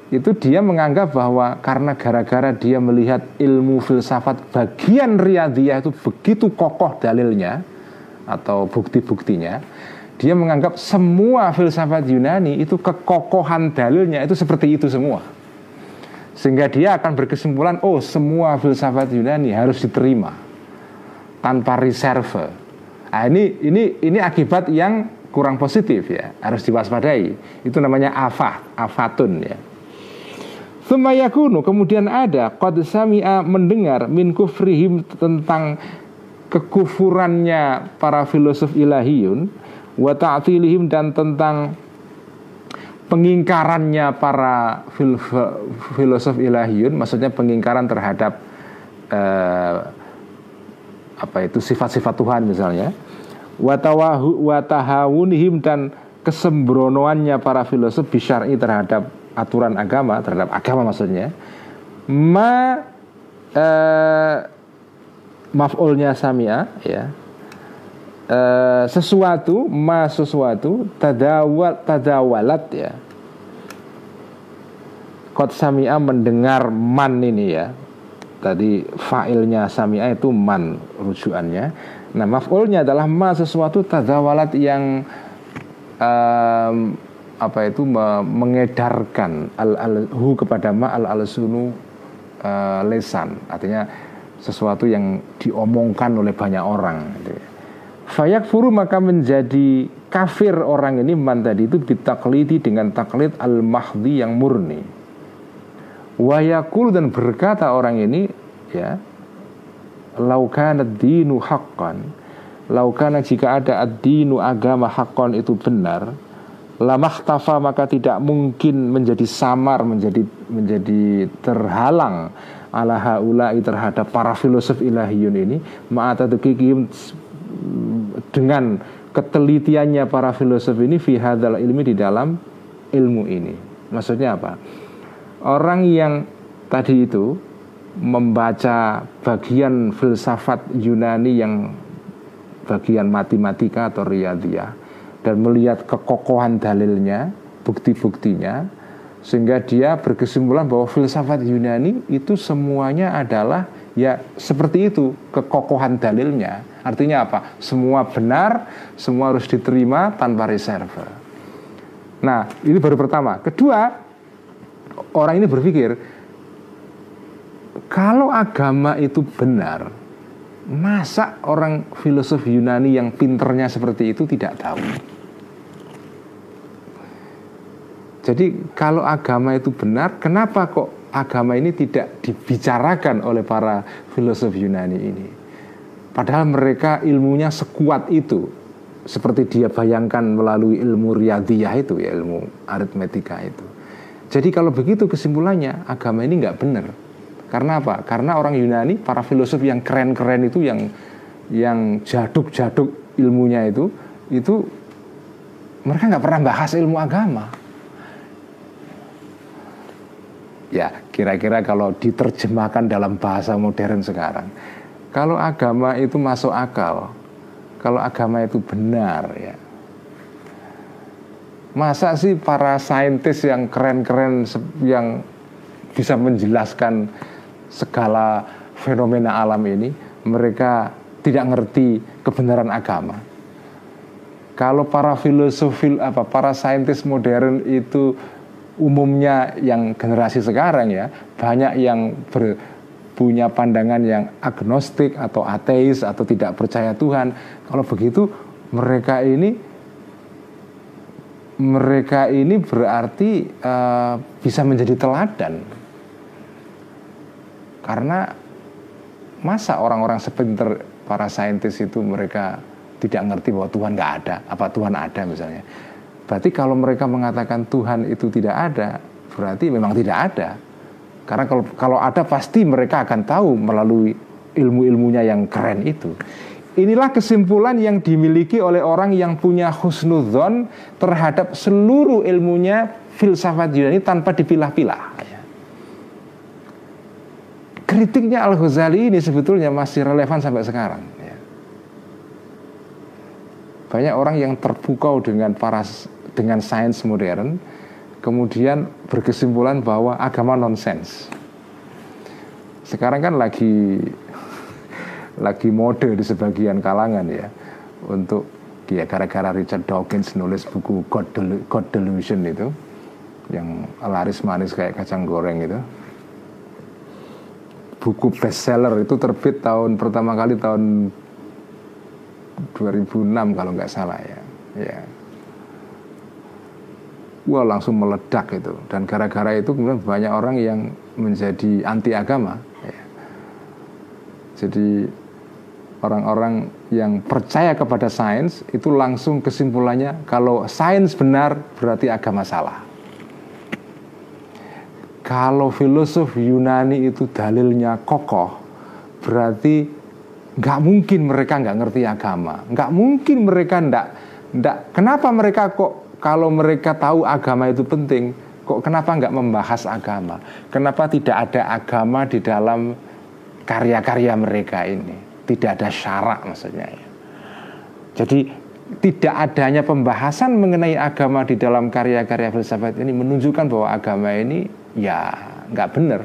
[SPEAKER 1] itu dia menganggap bahwa karena gara-gara dia melihat ilmu filsafat bagian riyadhiyah itu begitu kokoh dalilnya atau bukti-buktinya dia menganggap semua filsafat Yunani itu kekokohan dalilnya itu seperti itu semua. Sehingga dia akan berkesimpulan oh semua filsafat Yunani harus diterima tanpa reserve. Nah, ini ini ini akibat yang kurang positif ya. Harus diwaspadai. Itu namanya afat afatun ya. Semayakunu kemudian ada qad sami'a mendengar min kufrihim tentang kekufurannya para filosof ilahiyun wa ta'tilihim dan tentang pengingkarannya para fil filosof ilahiyun maksudnya pengingkaran terhadap eh, apa itu sifat-sifat Tuhan misalnya. Watahawunihim dan kesembronoannya para filosof bisyari terhadap aturan agama terhadap agama maksudnya. Ma eh, maf'ulnya samia ya. Eh, sesuatu ma sesuatu tadawat tadawalat ya. Kot samia mendengar man ini ya tadi fa'ilnya samia itu man rujukannya nah maf'ulnya adalah ma sesuatu tadawalat yang um, apa itu mengedarkan al al hu kepada ma al al sunu uh, lesan artinya sesuatu yang diomongkan oleh banyak orang gitu. Ya. Fayak furu maka menjadi kafir orang ini man tadi itu ditaklidi dengan taklid al mahdi yang murni. Wayakul dan berkata orang ini ya laukana dinu haqqan laukana jika ada ad-dinu agama haqqan itu benar tafa maka tidak mungkin menjadi samar menjadi menjadi terhalang ala haulai terhadap para filosof ilahiyun ini ma'atadukikihim dengan ketelitiannya para filosof ini fi ilmi di dalam ilmu ini. Maksudnya apa? Orang yang tadi itu membaca bagian filsafat Yunani yang bagian matematika atau riyadhiyah dan melihat kekokohan dalilnya, bukti-buktinya, sehingga dia berkesimpulan bahwa filsafat Yunani itu semuanya adalah ya seperti itu kekokohan dalilnya. Artinya apa? Semua benar, semua harus diterima tanpa reserve. Nah, ini baru pertama. Kedua, orang ini berpikir kalau agama itu benar, Masa orang filosof Yunani yang pinternya seperti itu tidak tahu? Jadi kalau agama itu benar, kenapa kok agama ini tidak dibicarakan oleh para filosof Yunani ini? Padahal mereka ilmunya sekuat itu, seperti dia bayangkan melalui ilmu riyadhiyah itu ya ilmu aritmetika itu. Jadi kalau begitu kesimpulannya agama ini nggak benar. Karena apa? Karena orang Yunani, para filosof yang keren-keren itu yang yang jaduk-jaduk ilmunya itu itu mereka nggak pernah bahas ilmu agama. Ya, kira-kira kalau diterjemahkan dalam bahasa modern sekarang, kalau agama itu masuk akal, kalau agama itu benar ya. Masa sih para saintis yang keren-keren yang bisa menjelaskan segala fenomena alam ini mereka tidak ngerti kebenaran agama. Kalau para filosof apa para saintis modern itu umumnya yang generasi sekarang ya banyak yang ber, punya pandangan yang agnostik atau ateis atau tidak percaya Tuhan. Kalau begitu mereka ini mereka ini berarti uh, bisa menjadi teladan karena masa orang-orang sepinter para saintis itu mereka tidak ngerti bahwa Tuhan nggak ada, apa Tuhan ada misalnya. Berarti kalau mereka mengatakan Tuhan itu tidak ada, berarti memang tidak ada. Karena kalau kalau ada pasti mereka akan tahu melalui ilmu-ilmunya yang keren itu. Inilah kesimpulan yang dimiliki oleh orang yang punya husnudzon terhadap seluruh ilmunya filsafat Yunani tanpa dipilah-pilah kritiknya Al Ghazali ini sebetulnya masih relevan sampai sekarang. Ya. Banyak orang yang terpukau dengan para dengan sains modern kemudian berkesimpulan bahwa agama nonsens. Sekarang kan lagi lagi mode di sebagian kalangan ya untuk dia gara-gara Richard Dawkins nulis buku God, Del God Delusion itu yang laris manis kayak kacang goreng itu. Buku bestseller itu terbit tahun pertama kali tahun 2006 kalau nggak salah ya ya. Wah langsung meledak itu. Dan gara-gara itu kemudian banyak orang yang menjadi anti agama ya. jadi orang-orang yang percaya kepada sains itu langsung kesimpulannya kalau sains benar berarti agama salah. Kalau filosof Yunani itu dalilnya kokoh berarti nggak mungkin mereka nggak ngerti agama. Nggak mungkin mereka nggak nggak kenapa mereka kok kalau mereka tahu agama itu penting kok kenapa nggak membahas agama? Kenapa tidak ada agama di dalam karya-karya mereka ini tidak ada syarak maksudnya ya jadi tidak adanya pembahasan mengenai agama di dalam karya-karya filsafat ini menunjukkan bahwa agama ini ya nggak benar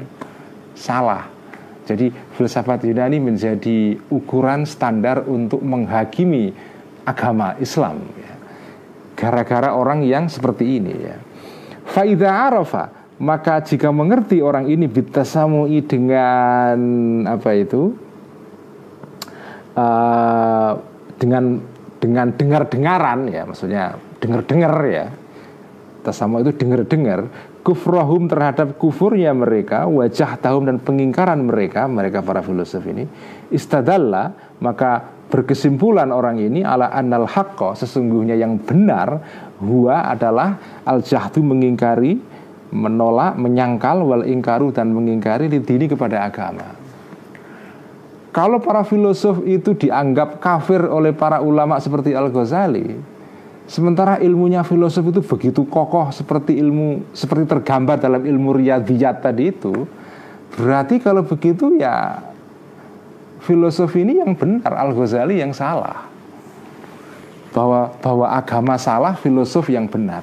[SPEAKER 1] salah jadi filsafat Yunani menjadi ukuran standar untuk menghakimi agama Islam. Ya. Gara-gara orang yang seperti ini ya. Faida arafa maka jika mengerti orang ini bitasamui dengan apa itu uh, dengan dengan dengar-dengaran ya maksudnya dengar-dengar ya tasamu itu dengar-dengar kufrahum terhadap kufurnya mereka, wajah tahum dan pengingkaran mereka, mereka para filosof ini, istadalla maka berkesimpulan orang ini ala annal haqqo sesungguhnya yang benar huwa adalah al jahdu mengingkari menolak menyangkal wal ingkaru dan mengingkari dini kepada agama kalau para filosof itu dianggap kafir oleh para ulama seperti Al Ghazali Sementara ilmunya filosof itu begitu kokoh seperti ilmu seperti tergambar dalam ilmu riyadhiyat tadi itu, berarti kalau begitu ya filosofi ini yang benar, Al Ghazali yang salah. Bahwa bahwa agama salah, filosof yang benar.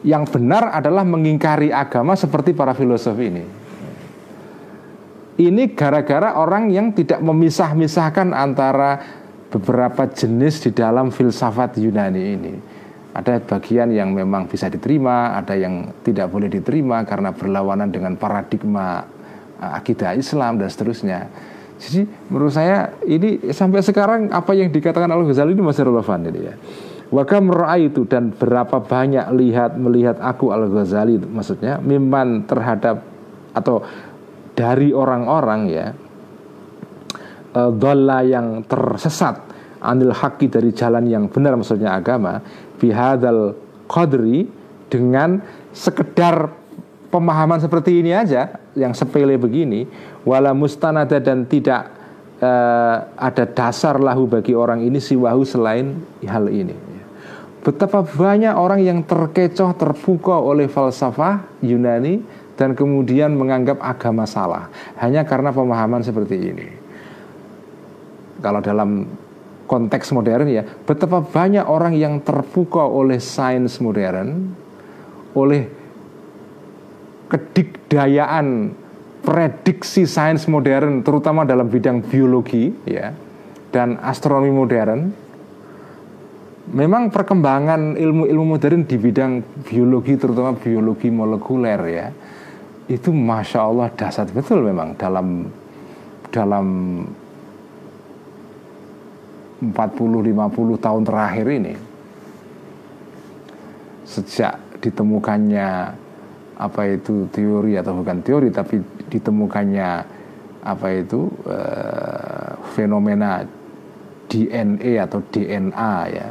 [SPEAKER 1] Yang benar adalah mengingkari agama seperti para filosof ini. Ini gara-gara orang yang tidak memisah-misahkan antara beberapa jenis di dalam filsafat Yunani ini. Ada bagian yang memang bisa diterima, ada yang tidak boleh diterima karena berlawanan dengan paradigma uh, akidah Islam dan seterusnya. Jadi menurut saya ini sampai sekarang apa yang dikatakan Al Ghazali ini masih relevan ini ya. Wakam itu dan berapa banyak lihat melihat aku Al Ghazali maksudnya miman terhadap atau dari orang-orang ya uh, yang tersesat anil haki dari jalan yang benar maksudnya agama bihadal qadri dengan sekedar pemahaman seperti ini aja yang sepele begini wala mustanada dan tidak uh, ada dasar lahu bagi orang ini siwahu selain hal ini. Betapa banyak orang yang terkecoh terpukau oleh falsafah Yunani dan kemudian menganggap agama salah hanya karena pemahaman seperti ini. Kalau dalam konteks modern ya betapa banyak orang yang terpukau oleh sains modern oleh kedikdayaan prediksi sains modern terutama dalam bidang biologi ya dan astronomi modern memang perkembangan ilmu-ilmu modern di bidang biologi terutama biologi molekuler ya itu masya Allah dasar betul memang dalam dalam 40-50 tahun terakhir ini. Sejak ditemukannya apa itu teori atau bukan teori tapi ditemukannya apa itu uh, fenomena DNA atau DNA ya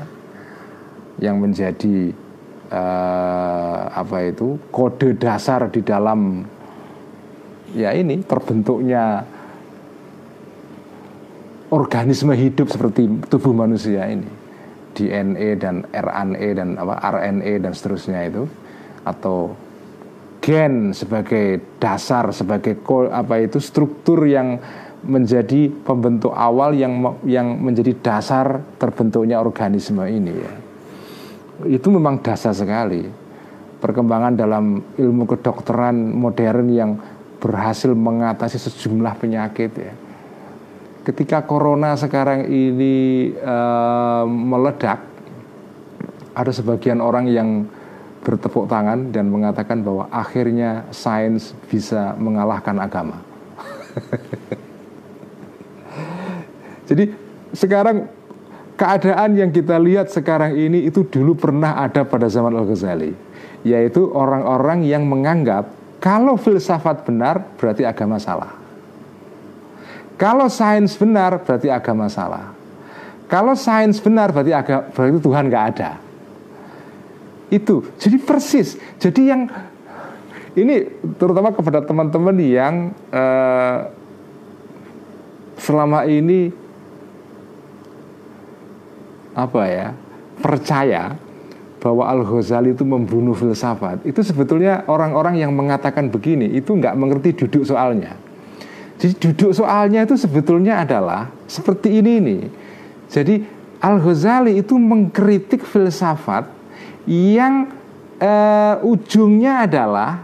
[SPEAKER 1] yang menjadi uh, apa itu kode dasar di dalam ya ini terbentuknya organisme hidup seperti tubuh manusia ini DNA dan RNA dan apa RNA dan seterusnya itu atau gen sebagai dasar sebagai apa itu struktur yang menjadi pembentuk awal yang yang menjadi dasar terbentuknya organisme ini ya. Itu memang dasar sekali. Perkembangan dalam ilmu kedokteran modern yang berhasil mengatasi sejumlah penyakit ya. Ketika corona sekarang ini uh, meledak, ada sebagian orang yang bertepuk tangan dan mengatakan bahwa akhirnya sains bisa mengalahkan agama. Jadi sekarang keadaan yang kita lihat sekarang ini itu dulu pernah ada pada zaman Al-Ghazali, yaitu orang-orang yang menganggap kalau filsafat benar berarti agama salah. Kalau sains benar berarti agama salah. Kalau sains benar berarti agama, berarti Tuhan nggak ada. Itu jadi persis. Jadi yang ini terutama kepada teman-teman yang uh, selama ini apa ya percaya bahwa Al Ghazali itu membunuh filsafat itu sebetulnya orang-orang yang mengatakan begini itu nggak mengerti duduk soalnya jadi duduk soalnya itu sebetulnya adalah seperti ini nih. Jadi Al Ghazali itu mengkritik filsafat yang uh, ujungnya adalah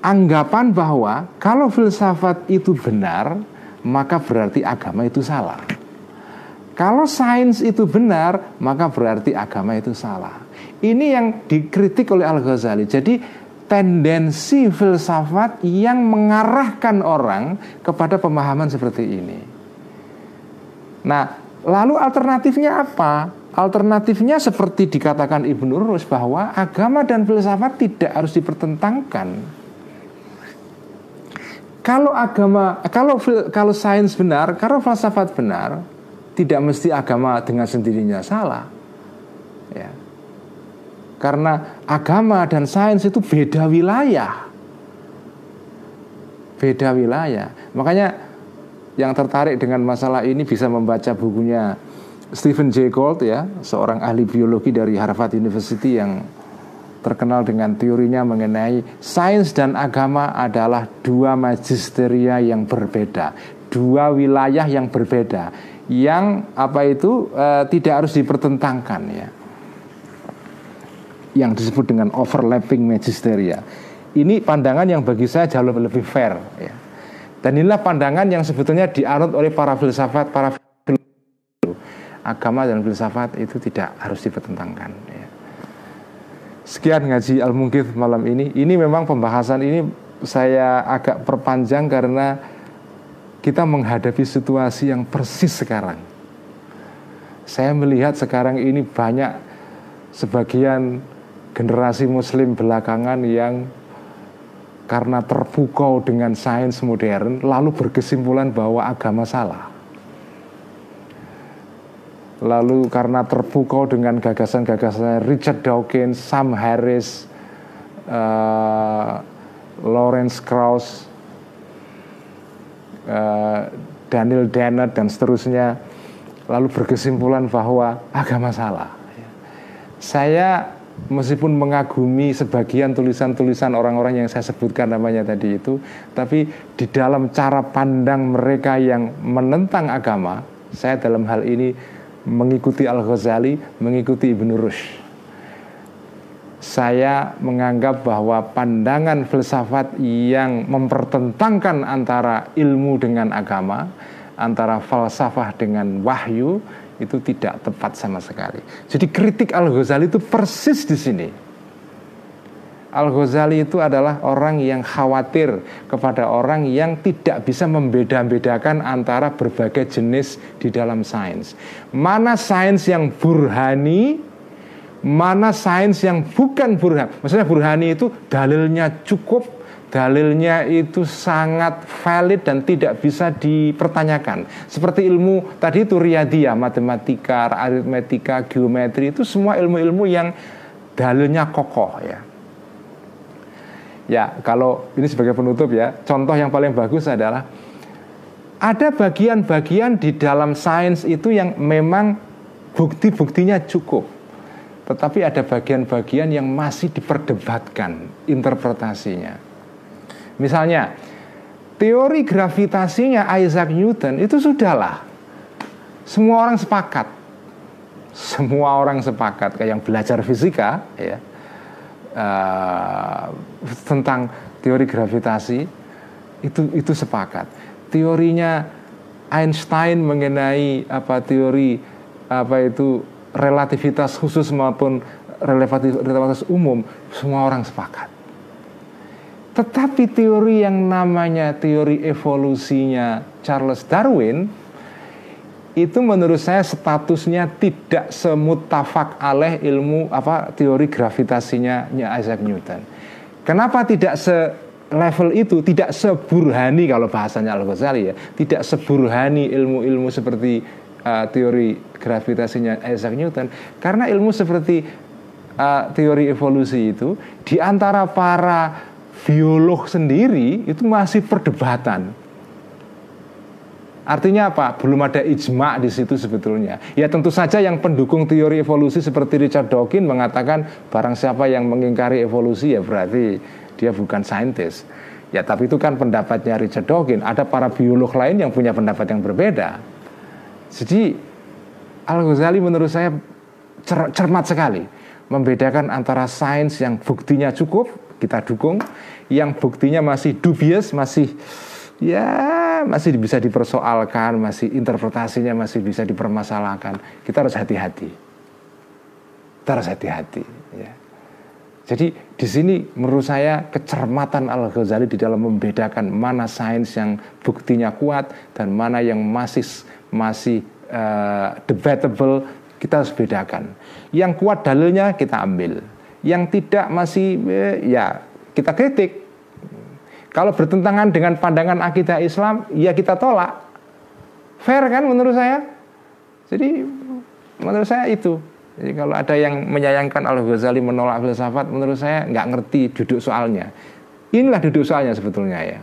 [SPEAKER 1] anggapan bahwa kalau filsafat itu benar, maka berarti agama itu salah. Kalau sains itu benar, maka berarti agama itu salah. Ini yang dikritik oleh Al Ghazali. Jadi tendensi filsafat yang mengarahkan orang kepada pemahaman seperti ini. Nah, lalu alternatifnya apa? Alternatifnya seperti dikatakan Ibnu Rus bahwa agama dan filsafat tidak harus dipertentangkan. Kalau agama, kalau kalau sains benar, kalau filsafat benar, tidak mesti agama dengan sendirinya salah. Ya. Karena agama dan sains itu beda wilayah. Beda wilayah. Makanya yang tertarik dengan masalah ini bisa membaca bukunya Stephen Jay Gould ya, seorang ahli biologi dari Harvard University yang terkenal dengan teorinya mengenai sains dan agama adalah dua magisteria yang berbeda, dua wilayah yang berbeda, yang apa itu e, tidak harus dipertentangkan ya yang disebut dengan overlapping magisteria. Ini pandangan yang bagi saya jauh lebih fair. Ya. Dan inilah pandangan yang sebetulnya dianut oleh para filsafat, para filsafat. Agama dan filsafat itu tidak harus dipertentangkan. Ya. Sekian ngaji al mungkif malam ini. Ini memang pembahasan ini saya agak perpanjang karena kita menghadapi situasi yang persis sekarang. Saya melihat sekarang ini banyak sebagian generasi muslim belakangan yang karena terpukau dengan sains modern lalu berkesimpulan bahwa agama salah. Lalu karena terpukau dengan gagasan-gagasan Richard Dawkins, Sam Harris, uh, Lawrence Krauss, uh, Daniel Dennett dan seterusnya, lalu berkesimpulan bahwa agama salah. Saya meskipun mengagumi sebagian tulisan-tulisan orang-orang yang saya sebutkan namanya tadi itu, tapi di dalam cara pandang mereka yang menentang agama, saya dalam hal ini mengikuti Al-Ghazali, mengikuti Ibnu Rushd. Saya menganggap bahwa pandangan filsafat yang mempertentangkan antara ilmu dengan agama, antara falsafah dengan wahyu, itu tidak tepat sama sekali. Jadi kritik Al Ghazali itu persis di sini. Al Ghazali itu adalah orang yang khawatir kepada orang yang tidak bisa membeda-bedakan antara berbagai jenis di dalam sains. Mana sains yang burhani, mana sains yang bukan burhan. Maksudnya burhani itu dalilnya cukup dalilnya itu sangat valid dan tidak bisa dipertanyakan. Seperti ilmu tadi itu riadia, matematika, aritmetika, geometri itu semua ilmu-ilmu yang dalilnya kokoh ya. Ya, kalau ini sebagai penutup ya, contoh yang paling bagus adalah ada bagian-bagian di dalam sains itu yang memang bukti-buktinya cukup. Tetapi ada bagian-bagian yang masih diperdebatkan interpretasinya. Misalnya, teori gravitasinya Isaac Newton itu sudahlah semua orang sepakat. semua orang sepakat kayak yang belajar fisika ya uh, tentang teori gravitasi itu itu sepakat. Teorinya Einstein mengenai apa teori apa itu relativitas khusus maupun relativitas umum semua orang sepakat. Tetapi teori yang namanya teori evolusinya Charles Darwin itu menurut saya statusnya tidak semutafak aleh ilmu apa teori gravitasinya Isaac Newton. Kenapa tidak se level itu tidak seburhani kalau bahasanya Al Ghazali ya, tidak seburhani ilmu-ilmu seperti uh, teori gravitasinya Isaac Newton karena ilmu seperti uh, teori evolusi itu di antara para biolog sendiri itu masih perdebatan Artinya apa? Belum ada ijma di situ sebetulnya. Ya tentu saja yang pendukung teori evolusi seperti Richard Dawkins mengatakan barang siapa yang mengingkari evolusi ya berarti dia bukan saintis. Ya tapi itu kan pendapatnya Richard Dawkins. Ada para biolog lain yang punya pendapat yang berbeda. Jadi Al Ghazali menurut saya cer cermat sekali membedakan antara sains yang buktinya cukup kita dukung, yang buktinya masih dubious, masih ya masih bisa dipersoalkan, masih interpretasinya masih bisa dipermasalahkan. Kita harus hati-hati. Kita harus hati-hati. Ya. Jadi di sini menurut saya kecermatan Al Ghazali di dalam membedakan mana sains yang buktinya kuat dan mana yang masih masih uh, debatable kita harus bedakan. Yang kuat dalilnya kita ambil, yang tidak masih eh, ya kita kritik kalau bertentangan dengan pandangan akidah Islam, ya kita tolak. Fair kan menurut saya? Jadi menurut saya itu. Jadi kalau ada yang menyayangkan Al-Ghazali menolak filsafat, menurut saya nggak ngerti duduk soalnya. Inilah duduk soalnya sebetulnya ya.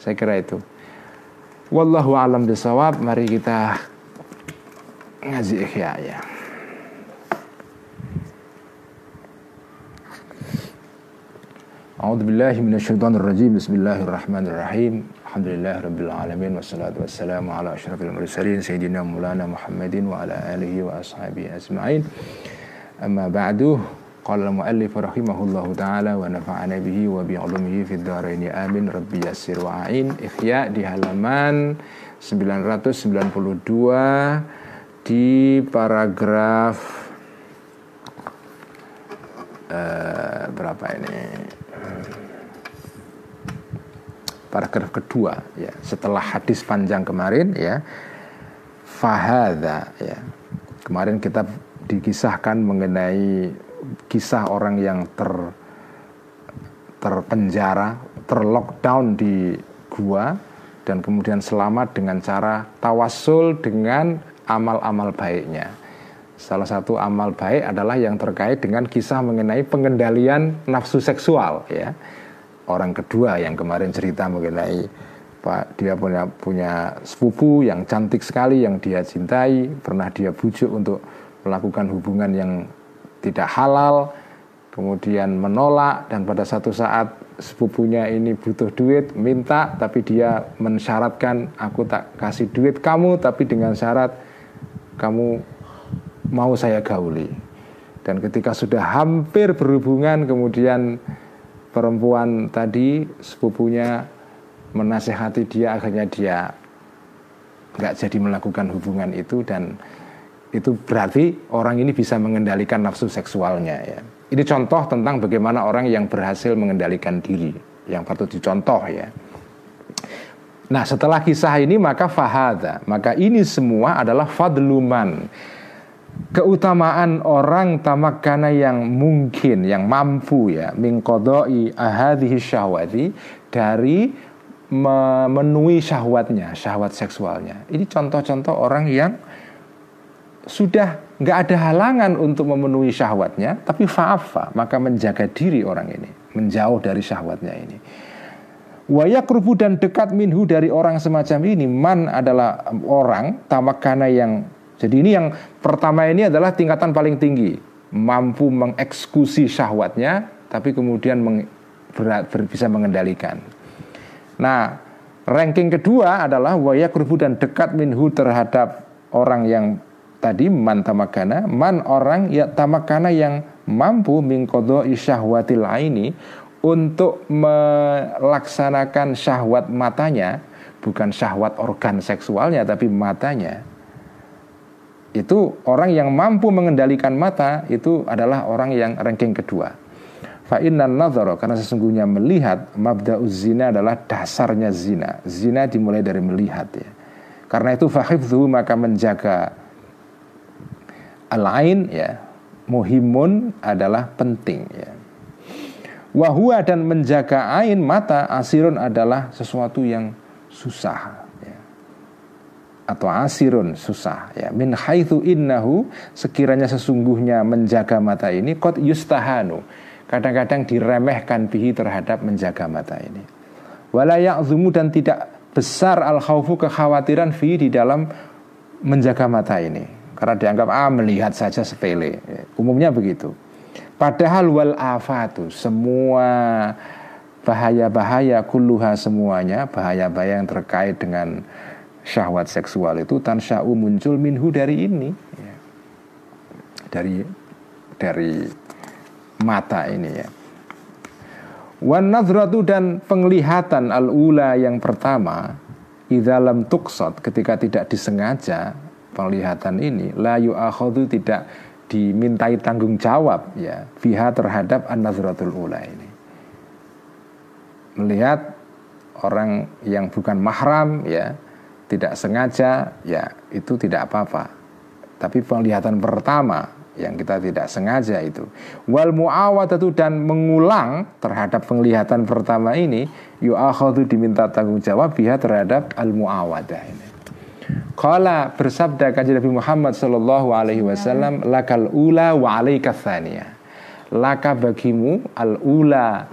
[SPEAKER 1] Saya kira itu. Wallahu alam bisawab. Mari kita ngaji ikhya ya. A'udzu billahi. Bismillahirrahmanirrahim. Alhamdulillah Rabbil Alamin Wassalatu wassalamu ala ashrafil mursalin Sayyidina Mulana Muhammadin Wa ala alihi wa ashabihi asma'in Amma ba'du Qala al-muallif rahimahullahu ta'ala Wa nafa'ana bihi wa bi'ulumihi Fi dharaini amin Rabbi yasir wa'ain Ikhya di halaman 992 Di paragraf uh, Berapa ini? Paragraf kedua ya. Setelah hadis panjang kemarin ya. Fahada ya. Kemarin kita dikisahkan mengenai kisah orang yang ter terpenjara terlockdown di gua dan kemudian selamat dengan cara tawasul dengan amal-amal baiknya. Salah satu amal baik adalah yang terkait dengan kisah mengenai pengendalian nafsu seksual ya orang kedua yang kemarin cerita mengenai Pak dia punya punya sepupu yang cantik sekali yang dia cintai. Pernah dia bujuk untuk melakukan hubungan yang tidak halal kemudian menolak dan pada satu saat sepupunya ini butuh duit minta tapi dia mensyaratkan aku tak kasih duit kamu tapi dengan syarat kamu mau saya gauli. Dan ketika sudah hampir berhubungan kemudian perempuan tadi sepupunya menasehati dia akhirnya dia nggak jadi melakukan hubungan itu dan itu berarti orang ini bisa mengendalikan nafsu seksualnya ya. Ini contoh tentang bagaimana orang yang berhasil mengendalikan diri yang patut dicontoh ya. Nah setelah kisah ini maka fahada Maka ini semua adalah fadluman keutamaan orang tamakana yang mungkin yang mampu ya mingkodoi ahadihi syahwati dari memenuhi syahwatnya syahwat seksualnya. Ini contoh-contoh orang yang sudah nggak ada halangan untuk memenuhi syahwatnya tapi fa'afa maka menjaga diri orang ini menjauh dari syahwatnya ini. Wayak rubu dan dekat minhu dari orang semacam ini Man adalah orang tamakana yang jadi ini yang pertama ini adalah tingkatan paling tinggi, mampu mengeksekusi syahwatnya, tapi kemudian meng, ber, ber, bisa mengendalikan. Nah, ranking kedua adalah wayak rubu dan dekat minhu terhadap orang yang tadi man tamakana man orang ya tamakana yang mampu mingkodo isyahwatil aini untuk melaksanakan syahwat matanya bukan syahwat organ seksualnya tapi matanya itu orang yang mampu mengendalikan mata itu adalah orang yang ranking kedua. Fa karena sesungguhnya melihat mabda zina adalah dasarnya zina. Zina dimulai dari melihat ya. Karena itu fahifdhu maka menjaga al-ain ya. Muhimun adalah penting ya. Wahua dan menjaga ain mata asirun adalah sesuatu yang susah. Atau asirun susah ya min haitsu innahu sekiranya sesungguhnya menjaga mata ini kot yustahanu kadang-kadang diremehkan bihi terhadap menjaga mata ini wala ya'zumu dan tidak besar al khawfu kekhawatiran fi di dalam menjaga mata ini karena dianggap ah melihat saja sepele. Umumnya begitu. Padahal wal afatu semua bahaya-bahaya kulluha semuanya bahaya-bahaya yang terkait dengan syahwat seksual itu tansya'u muncul minhu dari ini ya. dari dari mata ini ya wan dan penglihatan al-ula yang pertama idalam tuksot ketika tidak disengaja penglihatan ini la yu'akhadhu tidak dimintai tanggung jawab ya fiha terhadap an-nazratul ula ini. Melihat orang yang bukan mahram ya tidak sengaja ya itu tidak apa-apa. Tapi penglihatan pertama yang kita tidak sengaja itu wal muawadatu dan mengulang terhadap penglihatan pertama ini yu'akhadhu diminta tanggung jawab fiha terhadap al muawadah ini. Kala bersabda kajian Nabi Muhammad Sallallahu Alaihi Wasallam lakal ula wa alaika laka bagimu al ula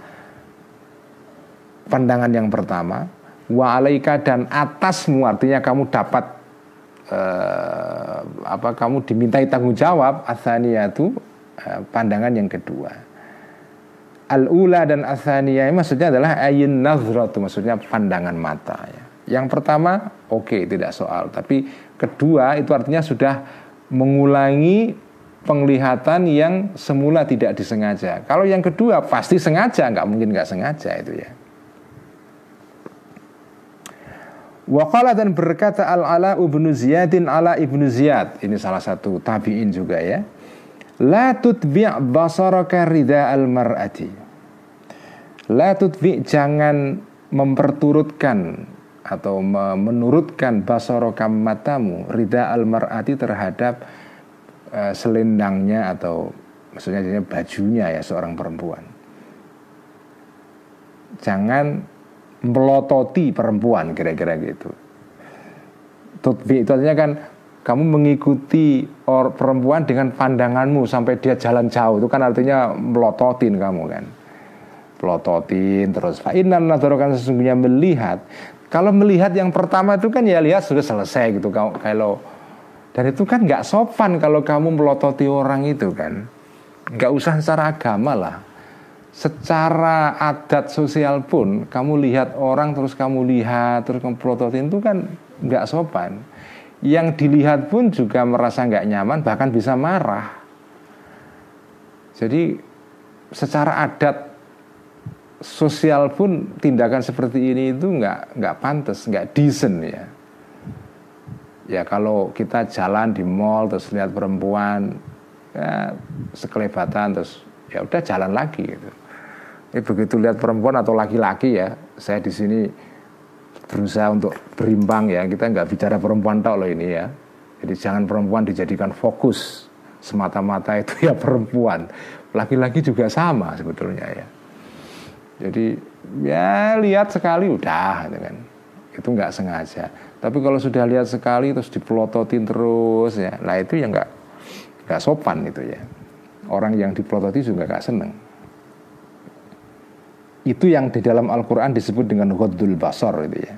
[SPEAKER 1] pandangan yang pertama wa alaika dan atasmu artinya kamu dapat uh, apa kamu dimintai tanggung jawab itu uh, pandangan yang kedua al ula dan asania maksudnya adalah ayin nazratu maksudnya pandangan mata ya yang pertama oke okay, tidak soal, tapi kedua itu artinya sudah mengulangi penglihatan yang semula tidak disengaja. Kalau yang kedua pasti sengaja, nggak mungkin nggak sengaja itu ya. Wakala dan berkata al ala ibnu Ziyadin ala ibnu Ziyad ini salah satu tabiin juga ya. La tutbi' basaraka rida al mar'ati. La tutbi' jangan memperturutkan atau menurutkan basorokam matamu rida al mar'ati terhadap uh, selendangnya atau maksudnya bajunya ya seorang perempuan. Jangan melototi perempuan kira-kira gitu. Tutbi itu artinya kan kamu mengikuti or, perempuan dengan pandanganmu sampai dia jalan jauh. Itu kan artinya melototin kamu kan? Pelototin terus fa'inan nadharakan sesungguhnya melihat. Kalau melihat yang pertama itu kan ya lihat sudah selesai gitu. Kalau dan itu kan nggak sopan kalau kamu melototi orang itu kan? Nggak usah secara agama lah secara adat sosial pun kamu lihat orang terus kamu lihat terus kamu pelototin itu kan nggak sopan yang dilihat pun juga merasa nggak nyaman bahkan bisa marah jadi secara adat sosial pun tindakan seperti ini itu nggak nggak pantas, nggak decent ya. Ya kalau kita jalan di mall terus lihat perempuan ya, sekelebatan terus ya udah jalan lagi gitu. Ini begitu lihat perempuan atau laki-laki ya, saya di sini berusaha untuk berimbang ya. Kita nggak bicara perempuan tau loh ini ya. Jadi jangan perempuan dijadikan fokus semata-mata itu ya perempuan. Laki-laki juga sama sebetulnya ya. Jadi ya lihat sekali udah gitu kan. Itu nggak sengaja. Tapi kalau sudah lihat sekali terus dipelototin terus ya, lah itu ya nggak nggak sopan itu ya. Orang yang dipelototi juga nggak seneng. Itu yang di dalam Al-Quran disebut dengan ghaddul basar itu ya.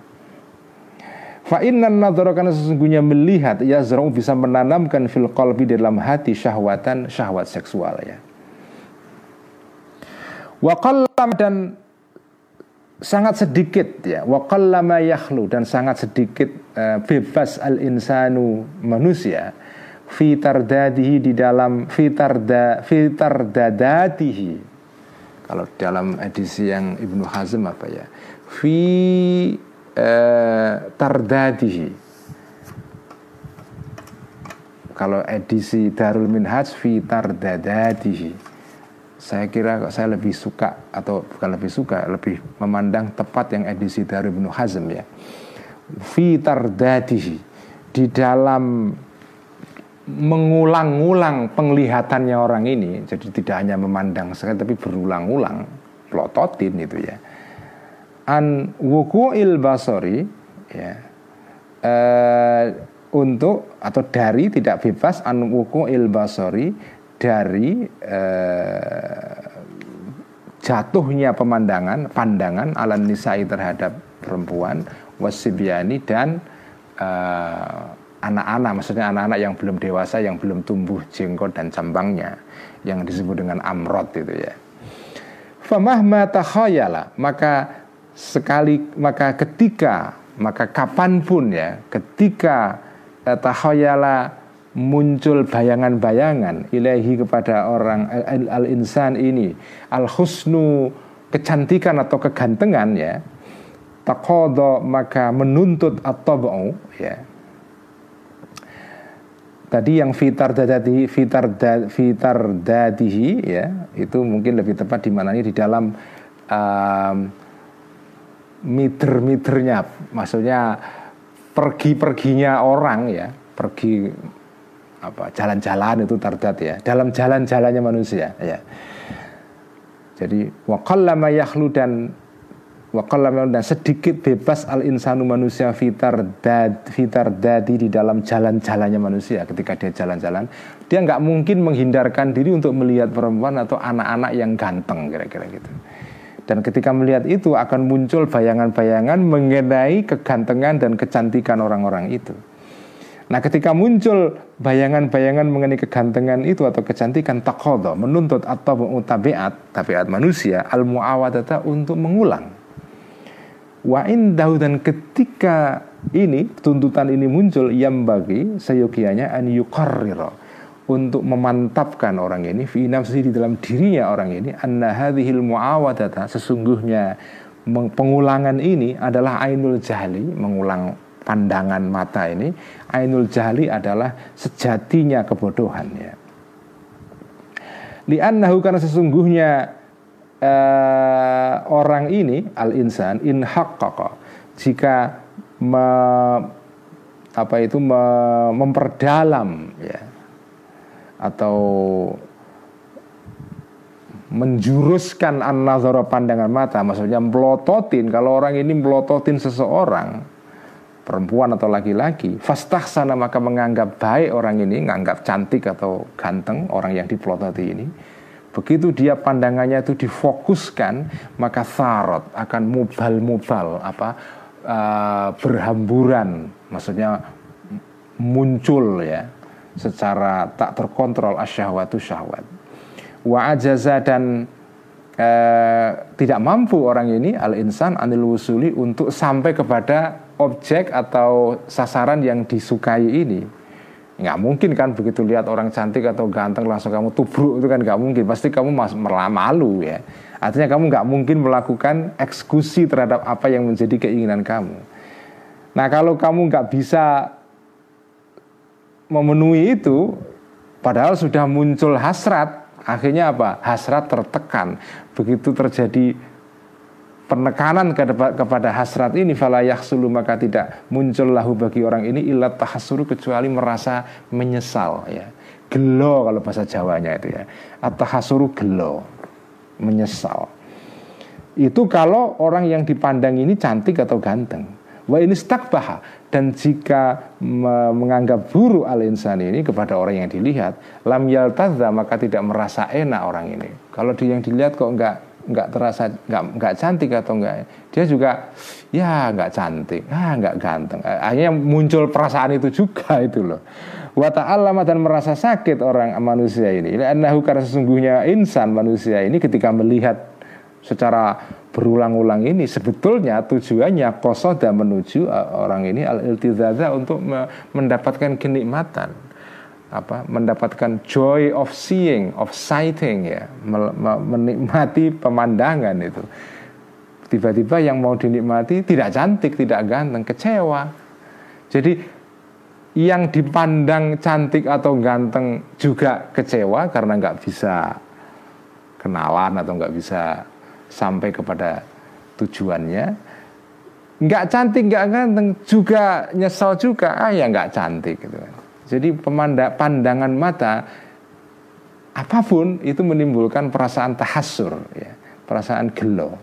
[SPEAKER 1] Fa innan karena sesungguhnya melihat ya zarau bisa menanamkan fil qalbi dalam hati syahwatan syahwat seksual ya. Wa dan sangat sedikit ya wa qallama yakhlu dan sangat sedikit uh, bebas al insanu manusia fitardadihi di dalam fitarda fitardadatihi kalau dalam edisi yang Ibnu Hazm apa ya? Fi eh, tardadihi. Kalau edisi Darul Minhaj fi tardadatihi saya kira saya lebih suka atau bukan lebih suka lebih memandang tepat yang edisi Darul Ibnu Hazm ya. Fi tardadihi. Di dalam mengulang-ulang penglihatannya orang ini jadi tidak hanya memandang sekali tapi berulang-ulang plototin itu ya. An wuku'il basori ya eh, untuk atau dari tidak bebas an wuku'il basori dari eh, jatuhnya pemandangan pandangan ala nisai terhadap perempuan wasibiani dan eh, anak-anak, maksudnya anak-anak yang belum dewasa, yang belum tumbuh jenggot dan cambangnya, yang disebut dengan amrot itu ya. Famahma takhayala, maka sekali, maka ketika, maka kapan pun ya, ketika eh, takhayala muncul bayangan-bayangan ilahi kepada orang al-insan ini, al-husnu kecantikan atau kegantengan ya, takodo maka menuntut atau ya tadi yang fitar dadati fitar da, fitar dadihi ya itu mungkin lebih tepat di mana di dalam um, meter-meternya. Maksudnya pergi-perginya orang ya pergi apa jalan-jalan itu tardat ya dalam jalan-jalannya manusia ya. Jadi waqallama yahlu dan Wakalam dan sedikit bebas al insanu manusia fitar dad fitar dadi di dalam jalan-jalannya manusia. Ketika dia jalan-jalan dia nggak mungkin menghindarkan diri untuk melihat perempuan atau anak-anak yang ganteng kira-kira gitu. Dan ketika melihat itu akan muncul bayangan-bayangan mengenai kegantengan dan kecantikan orang-orang itu. Nah ketika muncul bayangan-bayangan mengenai kegantengan itu atau kecantikan takodo menuntut atau tabiat tabiat manusia al muawadata untuk mengulang Wa indahu dan ketika ini tuntutan ini muncul yang bagi seyogianya an yukarrira untuk memantapkan orang ini fi nafsi di dalam dirinya orang ini anna hadhil muawadata sesungguhnya pengulangan ini adalah ainul jahli mengulang pandangan mata ini ainul jahli adalah sejatinya kebodohan ya li'annahu karena sesungguhnya uh, orang ini al insan in haqqaqa jika me, apa itu me, memperdalam ya atau menjuruskan an pandangan mata maksudnya melototin kalau orang ini melototin seseorang perempuan atau laki-laki fastah sana maka menganggap baik orang ini menganggap cantik atau ganteng orang yang dipelototi ini Begitu dia pandangannya itu difokuskan, maka sarot akan mubal-mubal apa uh, berhamburan, maksudnya muncul ya secara tak terkontrol asyahwatu syahwat. Wa ajaza dan uh, tidak mampu orang ini al insan anil wusuli untuk sampai kepada objek atau sasaran yang disukai ini nggak mungkin kan begitu lihat orang cantik atau ganteng langsung kamu tubruk itu kan nggak mungkin. Pasti kamu mas malu ya. Artinya kamu nggak mungkin melakukan eksekusi terhadap apa yang menjadi keinginan kamu. Nah kalau kamu nggak bisa memenuhi itu padahal sudah muncul hasrat akhirnya apa? Hasrat tertekan. Begitu terjadi penekanan kepada hasrat ini fala yahsulu maka tidak muncul lahu bagi orang ini ilat tahassuru kecuali merasa menyesal ya. Gelo kalau bahasa Jawanya itu ya. At-tahassuru gelo, menyesal. Itu kalau orang yang dipandang ini cantik atau ganteng. Wa ini stakbaha dan jika menganggap buruk al insan ini kepada orang yang dilihat, lam yaltadza maka tidak merasa enak orang ini. Kalau dia yang dilihat kok enggak nggak terasa nggak nggak cantik atau enggak dia juga ya nggak cantik. Ah nggak ganteng. Eh, akhirnya muncul perasaan itu juga itu loh. Wa ta'allama dan merasa sakit orang manusia ini. Annahu karena sesungguhnya insan manusia ini ketika melihat secara berulang-ulang ini sebetulnya tujuannya dan menuju eh, orang ini al iltizaza untuk mendapatkan kenikmatan apa mendapatkan joy of seeing, of sighting ya, menikmati pemandangan itu. Tiba-tiba yang mau dinikmati tidak cantik, tidak ganteng, kecewa. Jadi yang dipandang cantik atau ganteng juga kecewa karena nggak bisa kenalan atau nggak bisa sampai kepada tujuannya. Nggak cantik, nggak ganteng juga nyesal juga, ah ya nggak cantik gitu kan. Jadi pemanda, pandangan mata apa pun itu menimbulkan perasaan tahasur, ya, perasaan gelo.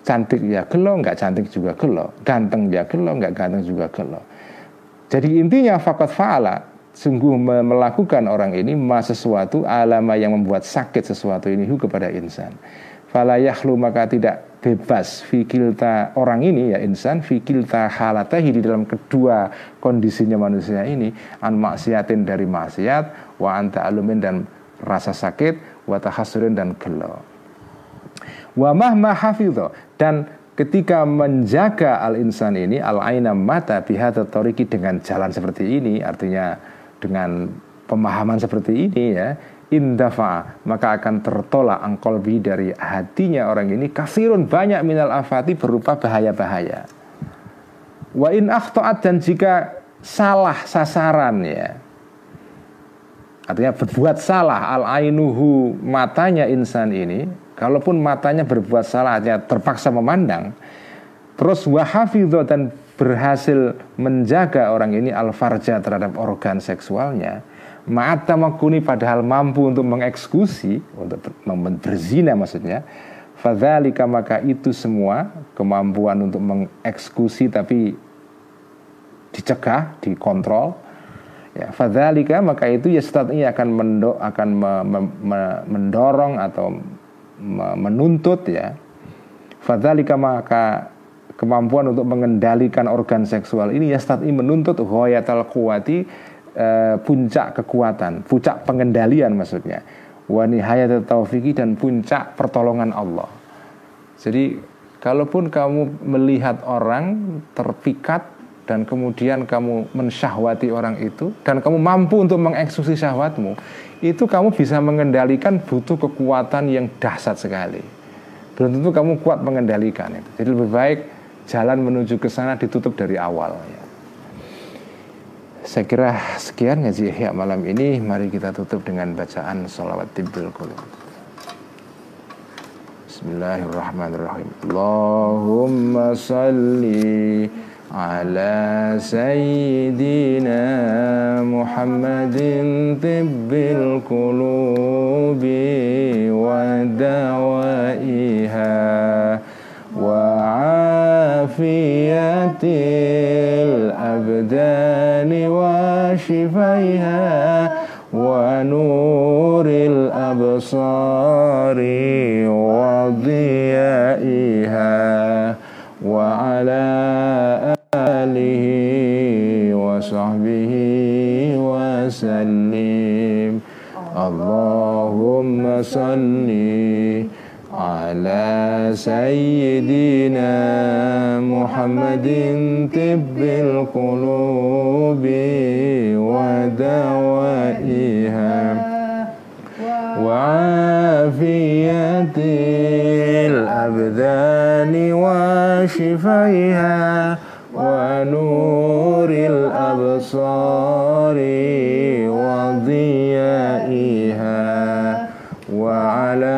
[SPEAKER 1] Cantik ya gelo, nggak cantik juga gelo. Ganteng ya gelo, nggak ganteng juga gelo. Jadi intinya fakat faala sungguh melakukan orang ini ma sesuatu alama yang membuat sakit sesuatu ini kepada insan. Falayahlu maka tidak bebas fikilta orang ini ya insan fikilta halatahi di dalam kedua kondisinya manusia ini an maksiatin dari maksiat wa anta alumin dan rasa sakit wa tahasurin dan gelo. Wa mahma hafidho dan ketika menjaga al insan ini al aina mata bihata toriki dengan jalan seperti ini artinya dengan pemahaman seperti ini ya indafa maka akan tertolak angkolbi dari hatinya orang ini. Kasirun banyak minal afati berupa bahaya-bahaya. Wa in akhtoat dan jika salah sasaran ya. Artinya berbuat salah al ainuhu matanya insan ini kalaupun matanya berbuat salah artinya terpaksa memandang terus wahafidho dan berhasil menjaga orang ini al farja terhadap organ seksualnya Ma'at tamakuni padahal mampu untuk mengeksekusi Untuk berzina maksudnya. Fadzalika maka itu semua Kemampuan untuk mengeksekusi Tapi dicegah, dikontrol. Ya, Fadzalika maka itu ya ini akan, mendo, akan me, me, me, mendorong Atau me, menuntut ya. Fadzalika maka kemampuan untuk mengendalikan organ seksual ini ya ini menuntut ghayatal kuwati Eh, puncak kekuatan, puncak pengendalian maksudnya. Wa nihayat taufiki dan puncak pertolongan Allah. Jadi kalaupun kamu melihat orang terpikat dan kemudian kamu mensyahwati orang itu dan kamu mampu untuk mengeksekusi syahwatmu, itu kamu bisa mengendalikan butuh kekuatan yang dahsyat sekali. Belum tentu kamu kuat mengendalikan itu. Jadi lebih baik jalan menuju ke sana ditutup dari awal ya. Saya kira sekian ngaji Ihya malam ini. Mari kita tutup dengan bacaan salawat tibbil qulub. Bismillahirrahmanirrahim. Allahumma salli ala sayyidina Muhammadin tibbil qulubi wa dawaiha wa afiyati الأبدان وشفيها ونور الأبصار وضيائها وعلى آله وصحبه وسلم. اللهم صلِّ على سيدنا محمد طب القلوب ودوائها وعافية الأبدان وشفيها ونور الأبصار وضيائها وعلى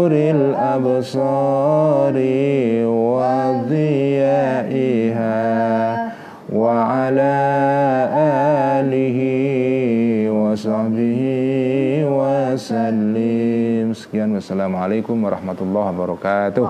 [SPEAKER 1] أبصاري وضيائها وعلى آله وصحبه وسلم. سكيان والسلام عليكم ورحمة
[SPEAKER 2] الله وبركاته.